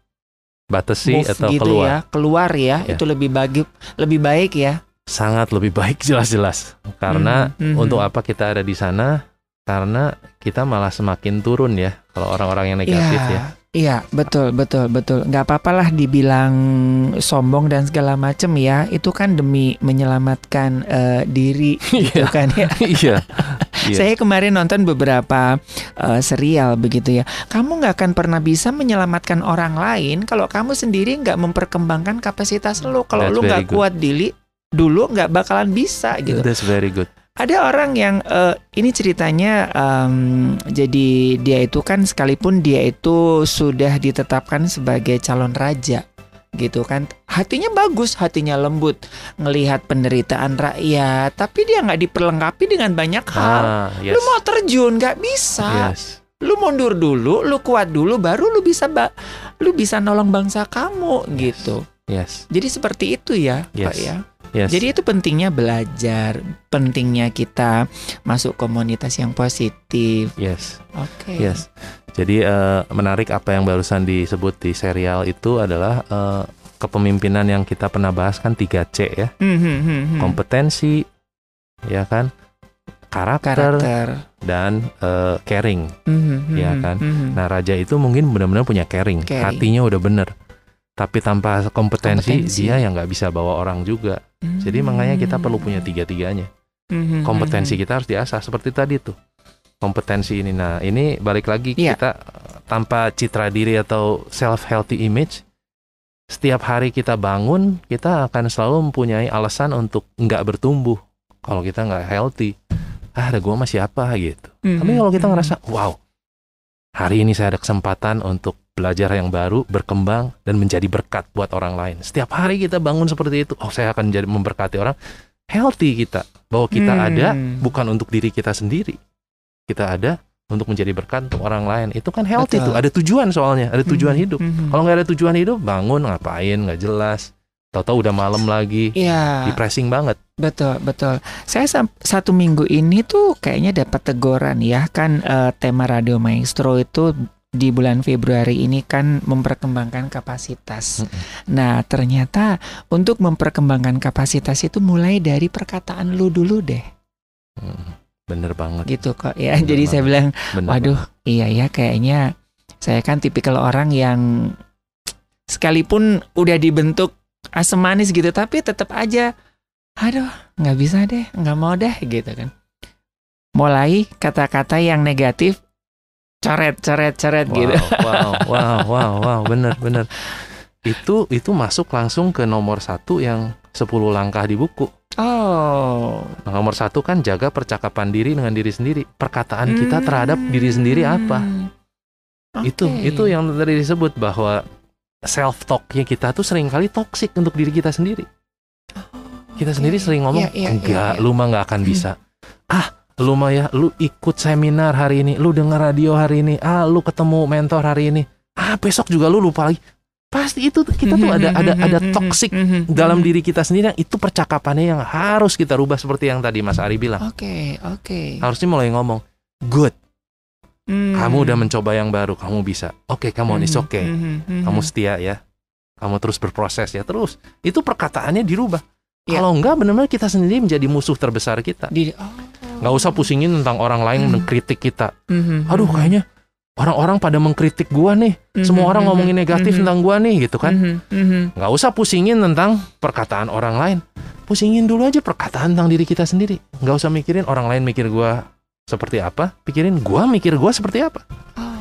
batasi move atau gitu keluar ya, keluar ya. Ya. Itu lebih bagi lebih baik ya. sangat lebih baik jelas-jelas karena Mhm, mhm. untuk apa kita ada di sana karena kita malah semakin turun ya kalau orang-orang yang negatif Iya. ya Iya, betul, betul, betul. Nggak apa-apalah dibilang sombong dan segala macem ya. Itu kan demi menyelamatkan eh, diri, gitu Iya. kan ya. Iya. Iya. Saya kemarin nonton beberapa eh, serial begitu ya. Kamu nggak akan pernah bisa menyelamatkan orang lain kalau kamu sendiri nggak memperkembangkan kapasitas lo. Kalau lo nggak kuat diri dulu nggak bakalan bisa gitu. That's very good. Ada orang yang eh, ini ceritanya em, jadi dia itu kan sekalipun dia itu sudah ditetapkan sebagai calon raja gitu kan hatinya bagus hatinya lembut ngelihat penderitaan rakyat tapi dia nggak diperlengkapi dengan banyak hal Ah, yes. lu mau terjun nggak bisa Yes. lu mundur dulu lu kuat dulu baru lu bisa ba- lu bisa nolong bangsa kamu gitu Yes. jadi seperti itu ya pak Yes. ya Yes. jadi itu pentingnya belajar, pentingnya kita masuk komunitas yang positif. yes. Oke. Yes. Jadi eh, menarik apa yang barusan disebut di serial itu adalah eh, kepemimpinan yang kita pernah bahas kan 3C ya. Hmm, hmm. Kompetensi ya kan? Karakter, Karakter. dan eh, caring. Hmm, hmm, hmm, kan? hmm. Nah, raja itu mungkin benar-benar punya caring, Caring. hatinya udah bener. Tapi tanpa kompetensi, Kompetensi. dia yang nggak bisa bawa orang juga. Jadi makanya kita perlu punya tiga-tiganya. Hmm, hmm, hmm, Kompetensi hmm. kita harus diasah seperti tadi tuh. Kompetensi ini. Nah, ini balik lagi Iya. kita tanpa citra diri atau self healthy image setiap hari kita bangun, kita akan selalu mempunyai alasan untuk nggak bertumbuh. Kalau kita nggak healthy, ah, ada gua masih apa gitu. Hmm, Tapi hmm, kalau kita hmm. ngerasa, wow, hari ini saya ada kesempatan untuk belajar yang baru, berkembang, dan menjadi berkat buat orang lain. Setiap hari kita bangun seperti itu, oh saya akan jadi memberkati orang, healthy kita. Bahwa kita Hmm. ada bukan untuk diri kita sendiri. Kita ada untuk menjadi berkat untuk orang lain. Itu kan healthy Betul. tuh, ada tujuan soalnya, ada tujuan Hmm, hidup. hmm. Kalau nggak ada tujuan hidup, bangun ngapain, nggak jelas. Tahu-tahu udah malam lagi, Iya, depressing banget. betul, betul. Saya satu minggu ini tuh kayaknya dapat teguran ya kan eh, tema Radio Maestro itu di bulan Februari ini kan memperkembangkan kapasitas. Mm-mm. Nah, ternyata untuk memperkembangkan kapasitas itu mulai dari perkataan lu dulu deh, Hmm, Bener banget. gitu kok ya. Bener Jadi saya banget. bilang, Bener waduh, banget. iya ya kayaknya saya kan tipikal orang yang sekalipun udah dibentuk asam manis gitu, tapi tetap aja, aduh, nggak bisa deh, nggak mau deh, gitu kan. Mulai kata-kata yang negatif, coret, coret, coret Wow, gitu. wow, wow, wow, wow, bener, bener. Itu itu masuk langsung ke nomor satu yang 10 langkah di buku. Oh, Nah, nomor satu kan jaga percakapan diri dengan diri sendiri. Perkataan kita terhadap diri sendiri apa? Hmm. Itu itu yang tadi disebut bahwa self talknya kita tuh sering kali toksik untuk diri kita sendiri. Kita sendiri oke. sering ngomong, Iya, iya, enggak, iya, iya. lu mah nggak akan bisa. ah, lu mah ya, lu ikut seminar hari ini, lu denger radio hari ini, ah, lu ketemu mentor hari ini, ah, besok juga lu lupa lagi. Pasti itu kita tuh ada ada ada toxic dalam diri kita sendiri yang itu percakapannya yang harus kita rubah seperti yang tadi Mas Ari bilang. Oke, oke. Harusnya mulai ngomong, good, Hmm. kamu udah mencoba yang baru, kamu bisa. Oke, kamu Mhm, okay. mhm, mhm. Kamu setia ya. Kamu terus berproses ya, terus. Itu perkataannya dirubah. Ya. Kalau enggak benar-benar kita sendiri menjadi musuh terbesar kita. Di, oh. Nggak usah pusingin tentang orang lain Hmm. mengkritik kita. Mhm, Aduh, mhm. kayaknya orang-orang pada mengkritik gua nih. Mhm, Semua orang ngomongin negatif mhm, tentang gua nih gitu kan. mhm, mhm. Nggak usah pusingin tentang perkataan orang lain. Pusingin dulu aja perkataan tentang diri kita sendiri. Nggak usah mikirin orang lain mikir gua seperti apa. Pikirin gua mikir gua seperti apa. Oke.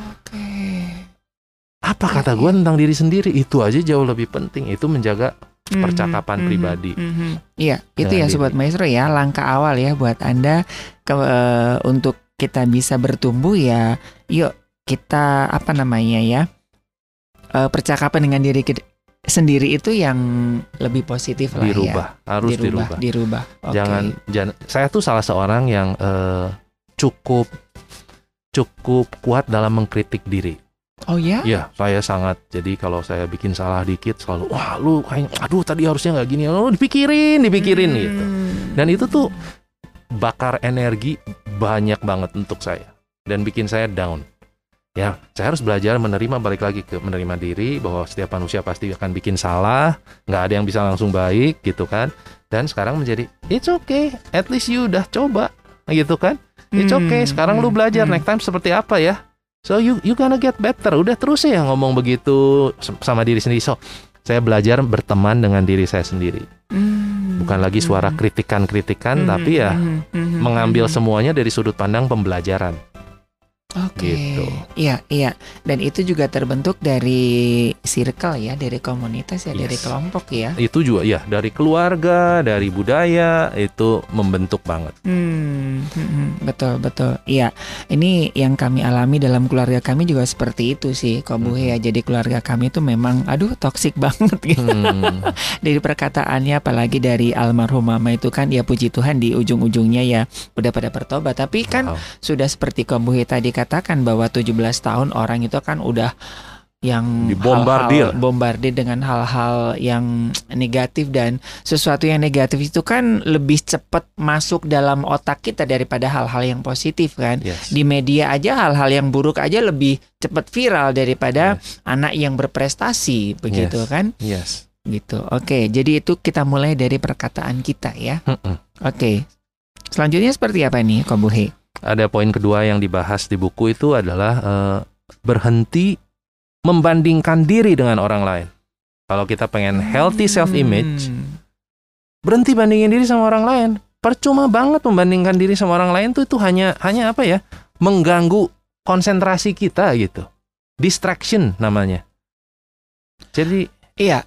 Apa kata Iya, gua tentang diri sendiri. Itu aja jauh lebih penting. Itu menjaga Mhm, Percakapan mhm, pribadi. mhm. Iya, itu Dengan ya sobat diri. maestro ya langkah awal ya buat anda ke, eh, untuk kita bisa bertumbuh ya. Yuk kita apa namanya ya eh, percakapan dengan diri kita sendiri itu yang lebih positif lah dirubah. ya. Harus dirubah. dirubah. Dirubah. Oke. Jangan, jangan. Saya tuh salah seorang yang eh, cukup cukup kuat dalam mengkritik diri. Oh ya? Iya, saya sangat. Jadi kalau saya bikin salah dikit selalu, wah lu kayak, aduh tadi harusnya nggak gini. Lu dipikirin, dipikirin Hmm. gitu. Dan itu tuh bakar energi banyak banget untuk saya dan bikin saya down. Ya, saya harus belajar menerima balik lagi ke menerima diri bahwa setiap manusia pasti akan bikin salah, nggak ada yang bisa langsung baik gitu kan. Dan sekarang menjadi it's okay, at least you udah coba gitu kan. It's okay. Sekarang lu belajar Hmm. next time seperti apa ya? So you you gonna get better. Udah terus ya ngomong begitu sama diri sendiri. So saya belajar berteman dengan diri saya sendiri. Hmm. Bukan lagi suara Hmm. kritikan-kritikan, Hmm, tapi ya hmm, hmm, mengambil hmm. semuanya dari sudut pandang pembelajaran. Oke, Gitu. iya iya, dan itu juga terbentuk dari circle ya, dari komunitas ya, dari Yes. kelompok ya. Itu juga ya dari keluarga, dari budaya itu membentuk banget. Hmm, hmm, hmm, betul betul, iya. Ini yang kami alami dalam keluarga kami juga seperti itu sih, Kobuhe ya. Jadi keluarga kami itu memang, aduh, toksik banget gitu. Hmm. dari perkataannya, apalagi dari almarhum mama itu kan, ya puji Tuhan di ujung-ujungnya ya udah pada bertobat. Tapi kan Wow. sudah seperti Kobuhe tadi katakan bahwa 17 tahun orang itu kan udah yang Dibombardir. hal-hal- bombardir dengan hal-hal yang negatif dan sesuatu yang negatif itu kan lebih cepat masuk dalam otak kita daripada hal-hal yang positif kan. Yes. Di media aja hal-hal yang buruk aja lebih cepat viral daripada Yes. anak yang berprestasi begitu Yes. kan? Yes. Gitu. Oke, jadi itu kita mulai dari perkataan kita ya. Mm-mm. Oke. Selanjutnya seperti apa nih, Kobuhe? Ada poin kedua yang dibahas di buku itu adalah eh, berhenti membandingkan diri dengan orang lain. Kalau kita pengen healthy self image, Hmm. berhenti bandingin diri sama orang lain. Percuma banget membandingkan diri sama orang lain tuh itu hanya hanya apa ya? Mengganggu konsentrasi kita gitu. Distraction namanya. Jadi Iya.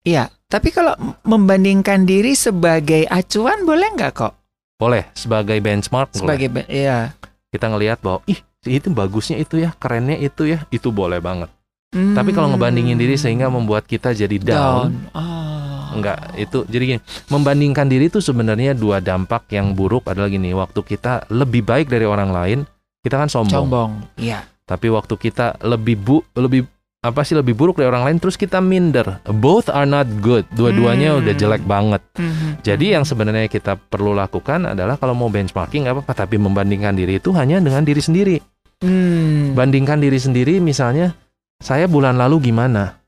Iya, tapi kalau membandingkan diri sebagai acuan boleh nggak kok? Boleh sebagai benchmark boleh. Sebagai ba- iya. kita ngelihat bahwa ih itu bagusnya itu ya, kerennya itu ya, itu boleh banget. Hmm. Tapi kalau ngebandingin diri sehingga membuat kita jadi down, Oh. enggak itu jadi gini, membandingkan diri itu sebenarnya dua dampak yang buruk adalah gini, waktu kita lebih baik dari orang lain, kita kan sombong. Sombong. Iya. Tapi waktu kita lebih bu lebih apa sih lebih buruk dari orang lain terus kita minder. Both are not good. Dua-duanya Hmm. udah jelek banget. Mhm. Jadi yang sebenarnya kita perlu lakukan adalah kalau mau benchmarking nggak apa-apa, tapi membandingkan diri itu hanya dengan diri sendiri. Hmm. Bandingkan diri sendiri misalnya saya bulan lalu gimana?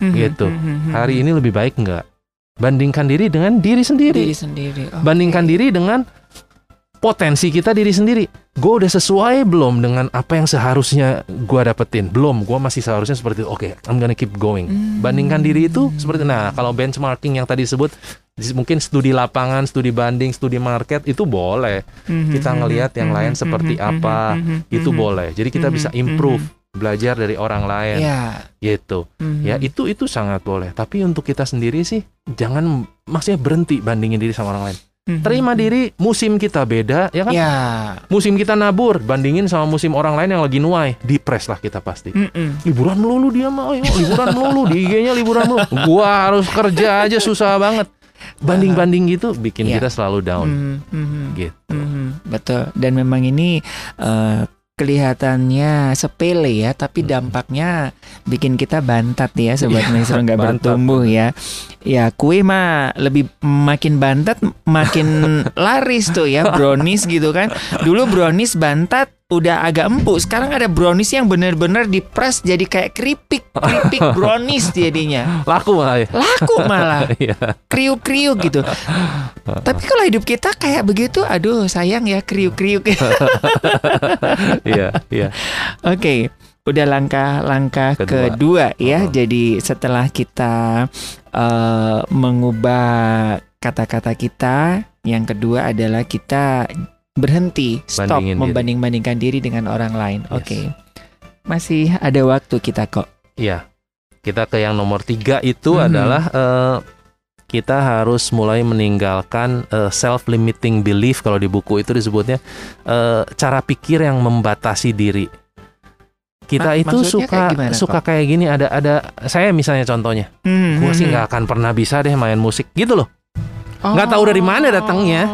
Mhm, gitu. mhm, Hari mhm. ini lebih baik nggak? Bandingkan diri dengan diri sendiri. diri sendiri. Oke. Bandingkan diri dengan potensi kita diri sendiri. Gue udah sesuai belum dengan apa yang seharusnya gue dapetin? Belum, gue masih seharusnya seperti itu. Oke, I'm gonna keep going. Hmm. Bandingkan diri itu seperti nah kalau benchmarking yang tadi disebut dis- mungkin studi lapangan, studi banding, studi market itu boleh. Mhm, Kita mhm, ngelihat yang mhm, lain seperti apa, Itu boleh. Jadi kita bisa improve, belajar dari orang lain Ya. gitu. mhm. Ya itu itu sangat boleh. Tapi untuk kita sendiri sih jangan maksudnya berhenti bandingin diri sama orang lain. Mhm. Terima diri, musim kita beda, ya kan? Ya. Musim kita nabur, bandingin sama musim orang lain yang lagi nuai, depres lah kita pasti. Mm-mm. Liburan melulu dia mah, ayo, liburan melulu di IG-nya liburan melulu. Gua harus kerja aja susah banget. Banding-banding gitu bikin Ya. kita selalu down. Mhm, mhm. Gitu. Mhm, betul. Dan memang ini eh, kelihatannya sepele ya, tapi dampaknya bikin kita bantat ya, sobat Iya, maestro nggak bertumbuh ya. Ya kue mah lebih makin bantat makin laris tuh ya brownies gitu kan. Dulu brownies bantat udah agak empuk, sekarang ada brownies yang bener-bener dipres jadi kayak keripik, keripik brownies jadinya. Laku malah ya. Laku malah Iya. kriuk-kriuk gitu. Tapi kalau hidup kita kayak begitu, aduh sayang ya kriuk-kriuk. Iya, iya. Oke, udah langkah-langkah Kedua. kedua, ya. Oh. Jadi setelah kita eh, mengubah kata-kata kita, yang kedua adalah kita berhenti, stop Bandingin diri. membanding-bandingkan diri dengan orang lain. Yes. Oke, masih ada waktu kita kok. Iya. Kita ke yang nomor tiga itu Mhm. adalah eh, kita harus mulai meninggalkan self limiting belief kalau di buku itu disebutnya eh, cara pikir yang membatasi diri. Kita Ma- itu suka kayak gimana, suka kayak gini ada ada saya misalnya contohnya, Hmm, gue sih hmm, nggak akan pernah bisa deh main musik gitu loh. hmm. nggak tahu dari mana datangnya.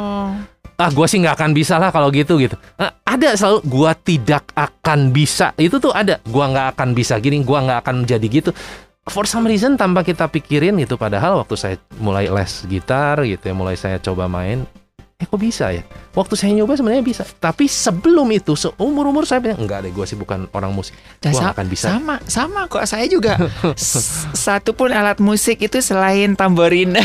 Ah gue sih nggak akan bisa lah kalau gitu gitu. Eh, ada selalu gue tidak akan bisa itu tuh ada. Gue nggak akan bisa gini, gue nggak akan jadi gitu. For some reason tanpa kita pikirin gitu. Padahal waktu saya mulai les gitar gitu ya, mulai saya coba main, eh kok bisa ya waktu saya nyoba sebenarnya bisa tapi sebelum itu seumur umur saya bilang enggak deh gue sih bukan orang musik gue sa- akan bisa Sama, sama kok saya juga. Satu pun alat musik itu selain tamborin.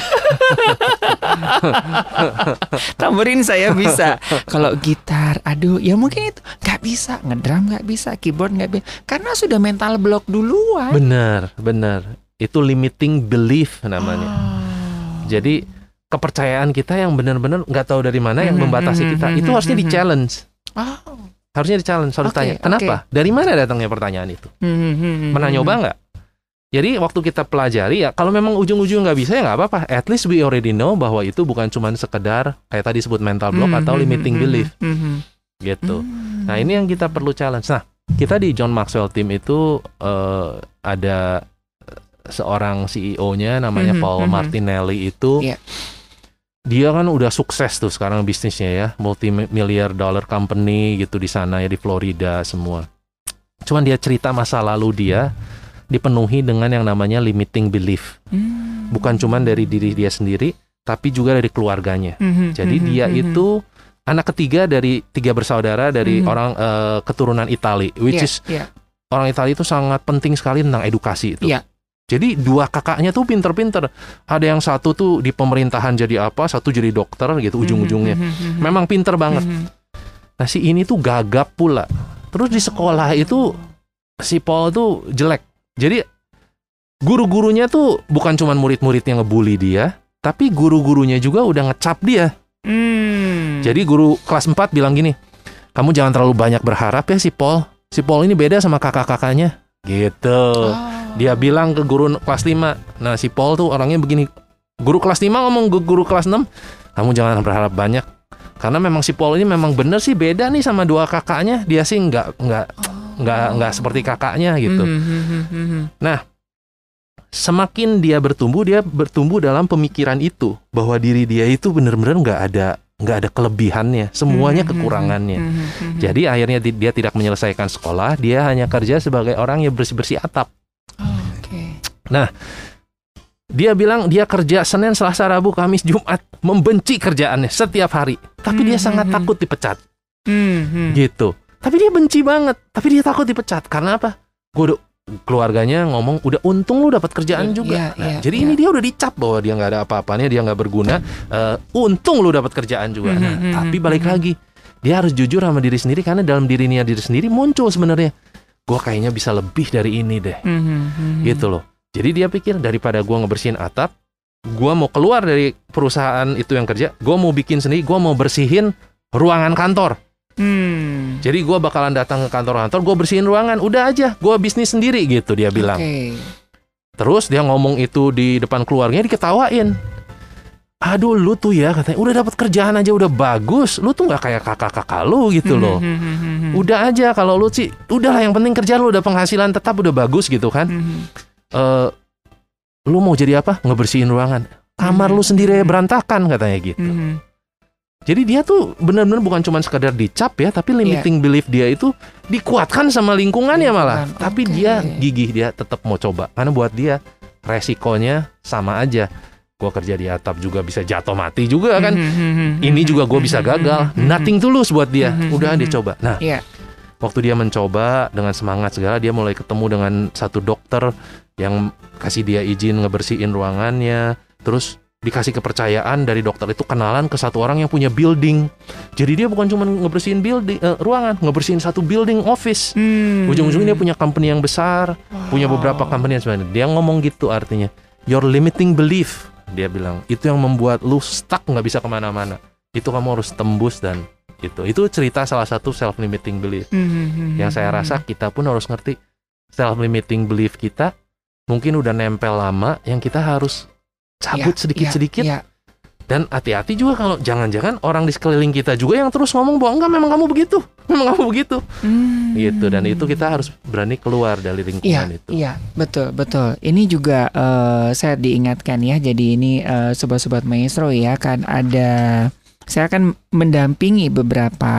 tamborin saya bisa. Kalau gitar, aduh, ya mungkin itu nggak bisa. Ngedrum nggak bisa, keyboard nggak bisa. Karena sudah mental block duluan. benar benar itu limiting belief namanya Oh. jadi kepercayaan kita yang benar-benar nggak tahu dari mana yang Mhm, membatasi mhm, kita. mhm, itu harusnya di challenge Oh. harusnya di challenge harus Oke, tanya kenapa? Dari mana datangnya pertanyaan itu? Hmm, pernah nyoba nggak? Jadi waktu kita pelajari ya kalau memang ujung-ujung nggak bisa ya nggak apa-apa. At least we already know bahwa itu bukan cuma sekedar kayak tadi sebut mental block Hmm, atau limiting belief. Hmm. gitu. Nah ini yang kita perlu challenge. Nah kita di John Maxwell Team itu eh, ada seorang CEO-nya namanya Paul. Martinelli itu Iya. Dia kan udah sukses tuh sekarang bisnisnya ya multi miliar dollar company gitu di sana ya di Florida semua cuman dia cerita masa lalu dia dipenuhi dengan yang namanya limiting belief Hmm. bukan cuman dari diri dia sendiri tapi juga dari keluarganya Hmm, jadi hmm, dia hmm, itu anak ketiga dari tiga bersaudara dari Mhm. orang eh, keturunan Itali, which Iya, is iya. orang Itali itu sangat penting sekali tentang edukasi itu. Iya. Jadi dua kakaknya tuh pinter-pinter. Ada yang satu tuh di pemerintahan jadi apa, satu jadi dokter gitu ujung-ujungnya. Hmm, hmm, hmm, Memang pinter banget. Nah si ini tuh gagap pula. Terus di sekolah itu si Paul tuh jelek. Jadi guru-gurunya tuh bukan cuma murid-murid yang ngebully dia, tapi guru-gurunya juga udah ngecap dia. Hmm. Jadi guru kelas 4 bilang gini, kamu jangan terlalu banyak berharap ya si Paul. Si Paul ini beda sama kakak-kakaknya. Gitu. Oh. Dia bilang ke guru kelas 5. Nah si Paul tuh orangnya begini. Guru kelas 5 ngomong ke guru kelas 6, kamu jangan berharap banyak. Karena memang si Paul ini memang bener sih beda nih sama dua kakaknya. Dia sih nggak nggak nggak nggak seperti kakaknya gitu. Hmm, hmm, hmm, hmm. Semakin dia bertumbuh, dia bertumbuh dalam pemikiran itu bahwa diri dia itu bener-bener nggak ada nggak ada kelebihannya, semuanya kekurangannya. Jadi akhirnya di- dia tidak menyelesaikan sekolah, dia hanya kerja sebagai orang yang bersih-bersih atap. Oke. Dia bilang dia kerja Senin, Selasa, Rabu, Kamis, Jumat, membenci kerjaannya setiap hari. Tapi dia Hmm, sangat hmm, hmm. takut dipecat, Hmm, hmm. gitu. Tapi dia benci banget, tapi dia takut dipecat karena apa? Gue keluarganya ngomong udah untung lu dapat kerjaan Iya, juga. iya, Nah, jadi iya. ini dia udah dicap bahwa dia nggak ada apa-apanya, dia nggak berguna. Eh, untung lu dapat kerjaan juga. Hmm, Nah, hmm, tapi balik hmm. lagi, dia harus jujur sama diri sendiri karena dalam dirinya diri sendiri muncul sebenarnya. Gue kayaknya bisa lebih dari ini deh. Hmm, hmm. gitu loh. Jadi dia pikir daripada gua ngebersihin atap, gua mau keluar dari perusahaan itu yang kerja, gua mau bikin sendiri, gua mau bersihin ruangan kantor. Hmm. Jadi gua bakalan datang ke kantor-kantor, gua bersihin ruangan, udah aja, gua bisnis sendiri gitu dia bilang. Oke. Terus dia ngomong itu di depan keluarganya diketawain. Aduh lu tuh ya katanya udah dapat kerjaan aja udah bagus, lu tuh nggak kayak kakak-kakak lu gitu loh. Hmm, hmm, hmm, hmm. Udah aja kalau lu sih, udahlah yang penting kerjaan lu udah penghasilan tetap udah bagus gitu kan. Eh lu mau jadi apa? Ngebersihin ruangan. Kamar lu sendiri berantakan katanya gitu. Hmm, hmm. Jadi dia tuh benar-benar bukan cuma sekedar dicap ya, tapi limiting belief dia itu dikuatkan sama lingkungannya malah. Lingkungan, Tapi dia gigih dia tetap mau coba karena buat dia resikonya sama aja. Gua kerja di atap juga bisa jatuh mati juga kan. Hmm, hmm, Ini juga gue bisa gagal. hmm, hmm, Nothing tulus buat dia. Hmm, Udah hmm, dia hmm. coba. Nah, Iya. Waktu dia mencoba dengan semangat segala dia mulai ketemu dengan satu dokter yang kasih dia izin ngebersihin ruangannya. Terus dikasih kepercayaan dari dokter itu kenalan ke satu orang yang punya building. Jadi dia bukan cuma ngebersihin building eh, ruangan ngebersihin satu building office. Hmm. ujung-ujungnya dia punya company yang besar punya beberapa Wow. company yang sebenarnya. Dia ngomong gitu artinya your limiting belief dia bilang. Itu yang membuat lu stuck nggak bisa ke mana-mana. Itu kamu harus tembus dan itu itu cerita salah satu self limiting belief. Hmm, hmm, hmm, yang saya rasa kita pun harus ngerti self limiting belief kita mungkin udah nempel lama yang kita harus cabut Iya, sedikit-sedikit. iya, dan hati-hati juga kalau jangan-jangan orang di sekeliling kita juga yang terus ngomong bahwa enggak memang kamu begitu. Memang kamu begitu. Hmm. gitu. Dan itu kita harus berani keluar dari Iya, lingkungan itu. iya, betul, betul. Ini juga eh, saya diingatkan ya. Jadi ini eh, sobat-sobat maestro ya kan ada saya akan mendampingi beberapa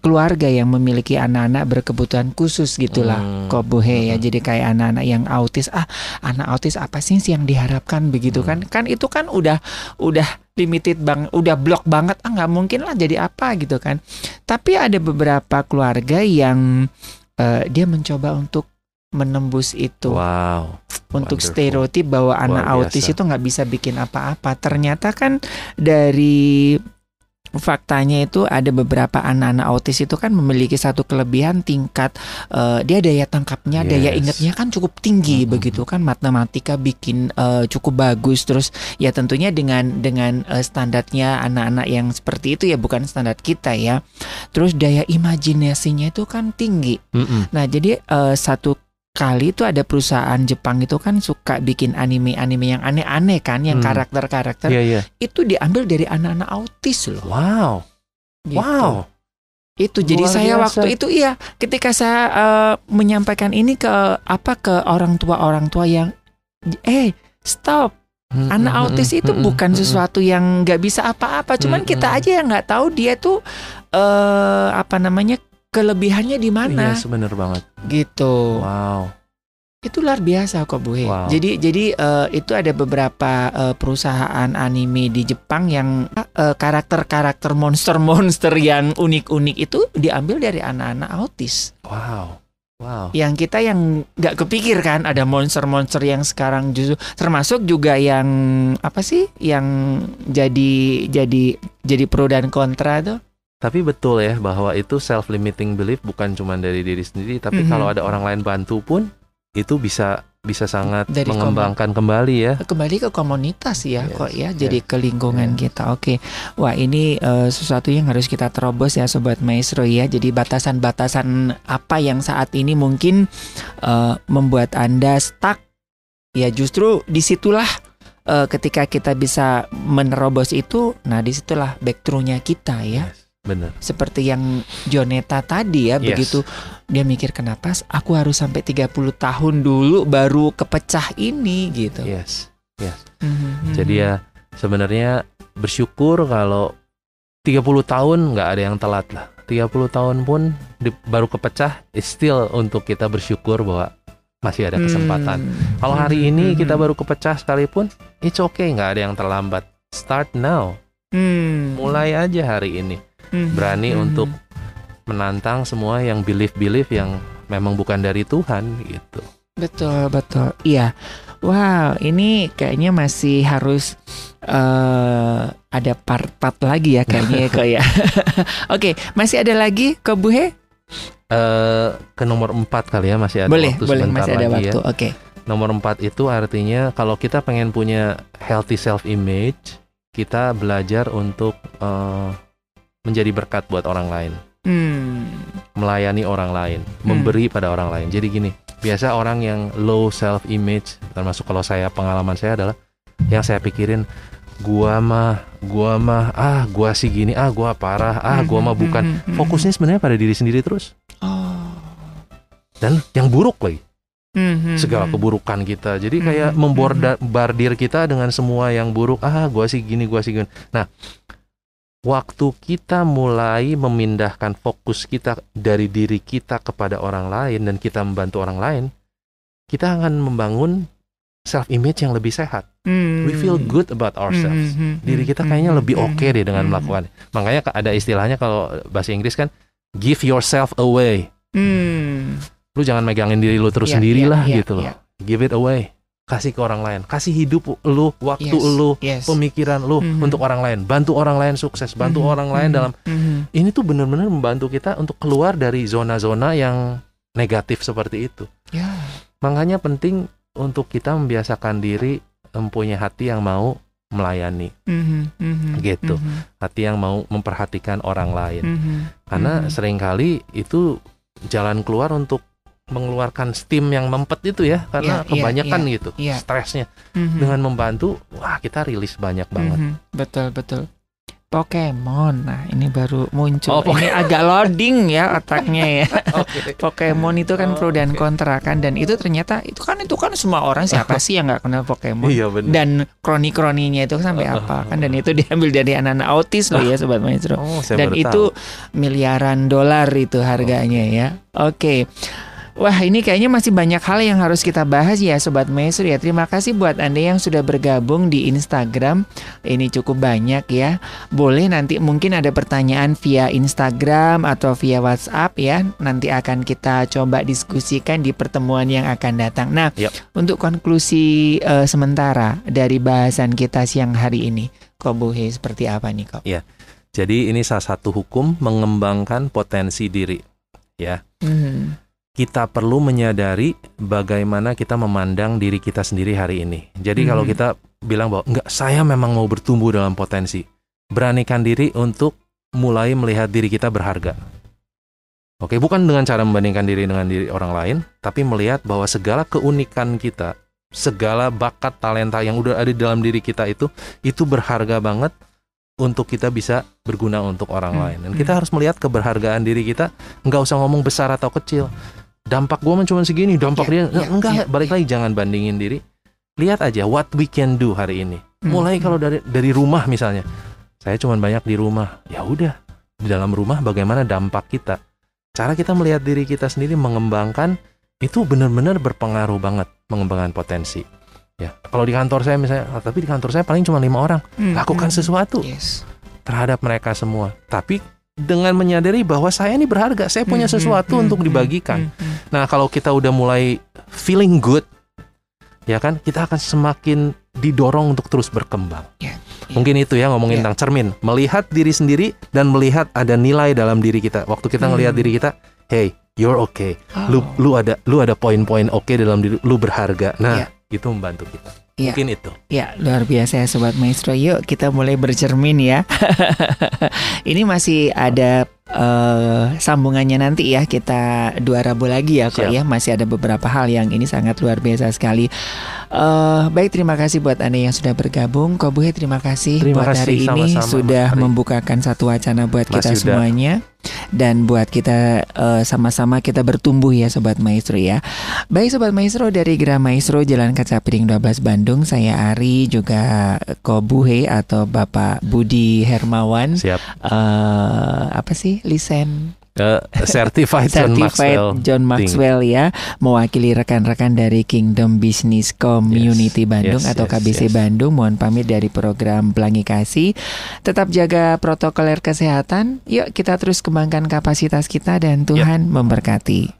keluarga yang memiliki anak-anak berkebutuhan khusus gitulah Hmm. kobuhe ya Hmm. jadi kayak anak-anak yang autis ah anak autis apa sih yang diharapkan begitu kan Hmm. kan itu kan udah udah limited bang udah blok banget ah nggak mungkin lah jadi apa gitu kan tapi ada beberapa keluarga yang eh, dia mencoba untuk menembus itu Wow. untuk Wonderful. stereotip bahwa anak Luar autis biasa. itu nggak bisa bikin apa-apa. Ternyata kan dari faktanya itu ada beberapa anak-anak autis itu kan memiliki satu kelebihan tingkat eh, dia daya tangkapnya, daya Yes. ingatnya kan cukup tinggi Mhm. begitu kan matematika bikin eh, cukup bagus terus ya tentunya dengan dengan eh, standarnya anak-anak yang seperti itu ya bukan standar kita ya. Terus daya imajinasinya itu kan tinggi. Mm-mm. Nah, jadi eh, satu kali itu ada perusahaan Jepang itu kan suka bikin anime-anime yang aneh-aneh kan, yang Hmm. karakter-karakter Iya iya. itu diambil dari anak-anak autis loh. Wow. gitu. Wow. Itu jadi Luar saya biasa. waktu itu iya, ketika saya eh, menyampaikan ini ke apa ke orang tua orang tua yang eh stop anak Mm-mm, autis itu mm-mm, bukan sesuatu yang nggak bisa apa-apa cuman Mm-mm. kita aja yang nggak tahu dia tuh eh apa namanya kelebihannya di mana Iya, bener banget. gitu Wow. itu luar biasa kok Bu. Wow. Jadi jadi eh, itu ada beberapa eh, perusahaan anime di Jepang yang eh, karakter-karakter monster-monster yang unik-unik itu diambil dari anak-anak autis. Wow. Wow. Yang kita yang nggak kepikir kan ada monster-monster yang sekarang justru termasuk juga yang apa sih yang jadi jadi jadi pro dan kontra tuh. Tapi betul ya bahwa itu self limiting belief bukan cuma dari diri sendiri, tapi Mhm. kalau ada orang lain bantu pun itu bisa bisa sangat Dari mengembangkan kembali ya. kembali ke komunitas ya Yes, kok ya jadi ke lingkungan yes. kita oke wah ini eh, sesuatu yang harus kita terobos ya sobat maestro ya jadi batasan-batasan apa yang saat ini mungkin eh, membuat anda stuck ya justru di situlah eh, ketika kita bisa menerobos itu nah di situlah backthrough-nya kita ya Yes, Bener. seperti yang Joneta tadi ya Yes. begitu dia mikir kenapa aku harus sampai 30 tahun dulu baru kepecah ini gitu Yes. Mhm. Jadi ya sebenarnya bersyukur kalau 30 tahun nggak ada yang telat lah. 30 tahun pun di- baru kepecah is still untuk kita bersyukur bahwa masih ada kesempatan. Hmm. Kalau hari ini Hmm. kita baru kepecah sekalipun, it's okay, nggak ada yang terlambat. Start now, Hmm. mulai aja hari ini. Hmm. berani Hmm. untuk menantang semua yang belief-belief yang memang bukan dari Tuhan gitu. betul betul iya wow ini kayaknya masih harus eh ada part-part lagi ya kayaknya ya, kok ya oke masih ada lagi ke Bu He? Eh ke nomor 4 kali ya masih ada boleh waktu boleh sebentar masih ada lagi waktu ya. oke Nomor 4 itu artinya kalau kita pengen punya healthy self image, kita belajar untuk eh, menjadi berkat buat orang lain, hmm. melayani orang lain, memberi pada orang lain. Jadi gini, biasa orang yang low self image, termasuk kalau saya pengalaman saya adalah yang saya pikirin gua mah gua mah ah gua sih gini ah gua parah ah gua mah Mhm, bukan. fokusnya sebenarnya pada diri sendiri terus. Oh. Dan yang buruk lagi. Segala keburukan kita. Jadi kayak membordir kita dengan semua yang buruk. Ah gua sih gini gua sih gini. Nah waktu kita mulai memindahkan fokus kita dari diri kita kepada orang lain dan kita membantu orang lain kita akan membangun self image yang lebih sehat. Hmm. we feel good about ourselves. Mhm, mhm, diri kita kayaknya lebih mhm, oke deh dengan melakukan. makanya ada istilahnya kalau bahasa Inggris kan give yourself away. Hmm. lu jangan megangin diri lu terus Iya, sendirilah iya, iya, gitu loh. iya. give it away kasih ke orang lain kasih hidup lu waktu Yes, lu yes. pemikiran lu Mhm. untuk orang lain bantu orang lain sukses bantu Mhm, orang lain mhm, dalam mhm. ini tuh benar-benar membantu kita untuk keluar dari zona-zona yang negatif seperti itu ya makanya penting untuk kita membiasakan diri mempunyai hati yang mau melayani Mhm, mhm, Gitu. mhm, hati yang mau memperhatikan orang lain mhm. karena Mhm. sering kali itu jalan keluar untuk mengeluarkan steam yang mempet itu ya karena Iya, iya, kebanyakan gitu iya. stresnya Mhm. dengan membantu wah kita rilis banyak banget Mhm, Betul betul. Pokemon. Nah, ini baru muncul. Oh, Pokemon. ini agak loading ya otaknya ya. Oke. Pokemon itu kan pro Oh, dan oke. kontra kan dan itu ternyata itu kan itu kan semua orang siapa sih yang nggak kenal Pokemon? Iya. Dan kroni-kroninya itu sampai apa kan dan itu diambil dari anak-anak autis loh ya sobat maestro. Oh, Dan itu tahu. miliaran dolar itu harganya ya. Oke. Wah ini kayaknya masih banyak hal yang harus kita bahas ya Sobat Maestro ya Terima kasih buat Anda yang sudah bergabung di Instagram Ini cukup banyak ya Boleh nanti mungkin ada pertanyaan via Instagram atau via WhatsApp ya Nanti akan kita coba diskusikan di pertemuan yang akan datang Nah Yap. untuk konklusi eh, sementara dari bahasan kita siang hari ini Kobuhe seperti apa nih Kok? Jadi ini salah satu hukum mengembangkan potensi diri. Ya. Hmm. Kita perlu menyadari bagaimana kita memandang diri kita sendiri hari ini. Jadi kalau Hmm. kita bilang bahwa enggak, saya memang mau bertumbuh dalam potensi. Beranikan diri untuk mulai melihat diri kita berharga. Oke, bukan dengan cara membandingkan diri dengan diri orang lain, tapi melihat bahwa segala keunikan kita, segala bakat talenta yang udah ada di dalam diri kita itu itu berharga banget untuk kita bisa berguna untuk orang Hmm, lain. Dan kita harus melihat keberhargaan diri kita, nggak usah ngomong besar atau kecil dampak gue cuma segini, dampak Ya, dia ya, enggak, ya, balik ya. lagi jangan bandingin diri. Lihat aja what we can do hari ini. Hmm. Mulai kalau dari dari rumah misalnya. Saya cuma banyak di rumah. Ya udah, di dalam rumah bagaimana dampak kita. Cara kita melihat diri kita sendiri mengembangkan itu benar-benar berpengaruh banget mengembangkan potensi. Ya, kalau di kantor saya misalnya, "Ah, tapi di kantor saya paling cuma lima orang. Hmm, Lakukan hmm. sesuatu Yes. terhadap mereka semua. Tapi dengan menyadari bahwa saya ini berharga, saya punya Hmm, sesuatu hmm, untuk hmm, dibagikan. hmm, hmm. Nah, kalau kita udah mulai feeling good, ya kan, kita akan semakin didorong untuk terus berkembang. Ya, ya. Mungkin itu ya ngomongin Ya. tentang cermin, melihat diri sendiri dan melihat ada nilai dalam diri kita. Waktu kita ngelihat Hmm. diri kita, hey, you're okay. Lu Oh. lu ada lu ada poin-poin oke dalam diri, lu berharga. Nah, Ya. itu membantu kita. Ya. Mungkin itu. Ya, luar biasa ya Sobat Maestro. Yuk kita mulai bercermin ya. Ini masih ada eh, sambungannya nanti ya. Kita dua Rabu lagi ya kok Siap. ya. Masih ada beberapa hal yang ini sangat luar biasa sekali. Eh, baik, terima kasih buat Anda yang sudah bergabung. Kobuhe terima kasih Terima buat kasih, hari ini sama-sama, sudah Mas Ari. membukakan satu wacana buat Mas kita Yuda. semuanya. Dan buat kita eh, sama-sama kita bertumbuh ya Sobat Maestro ya. Baik Sobat Maestro dari Gra Maestro Jalan Kaca Piring 12 Bandung Saya Ari juga Kobuhe atau Bapak Budi Hermawan Siap. eh Apa sih Lisen. Eh, certified, John Certified Maxwell. John Maxwell ya. Mewakili rekan-rekan dari Kingdom Business Community Yes, Bandung yes, Atau yes, KBC yes. Bandung Mohon pamit dari program Pelangi Kasih. Tetap jaga protokoler kesehatan. Yuk kita terus kembangkan kapasitas kita Dan Tuhan memberkati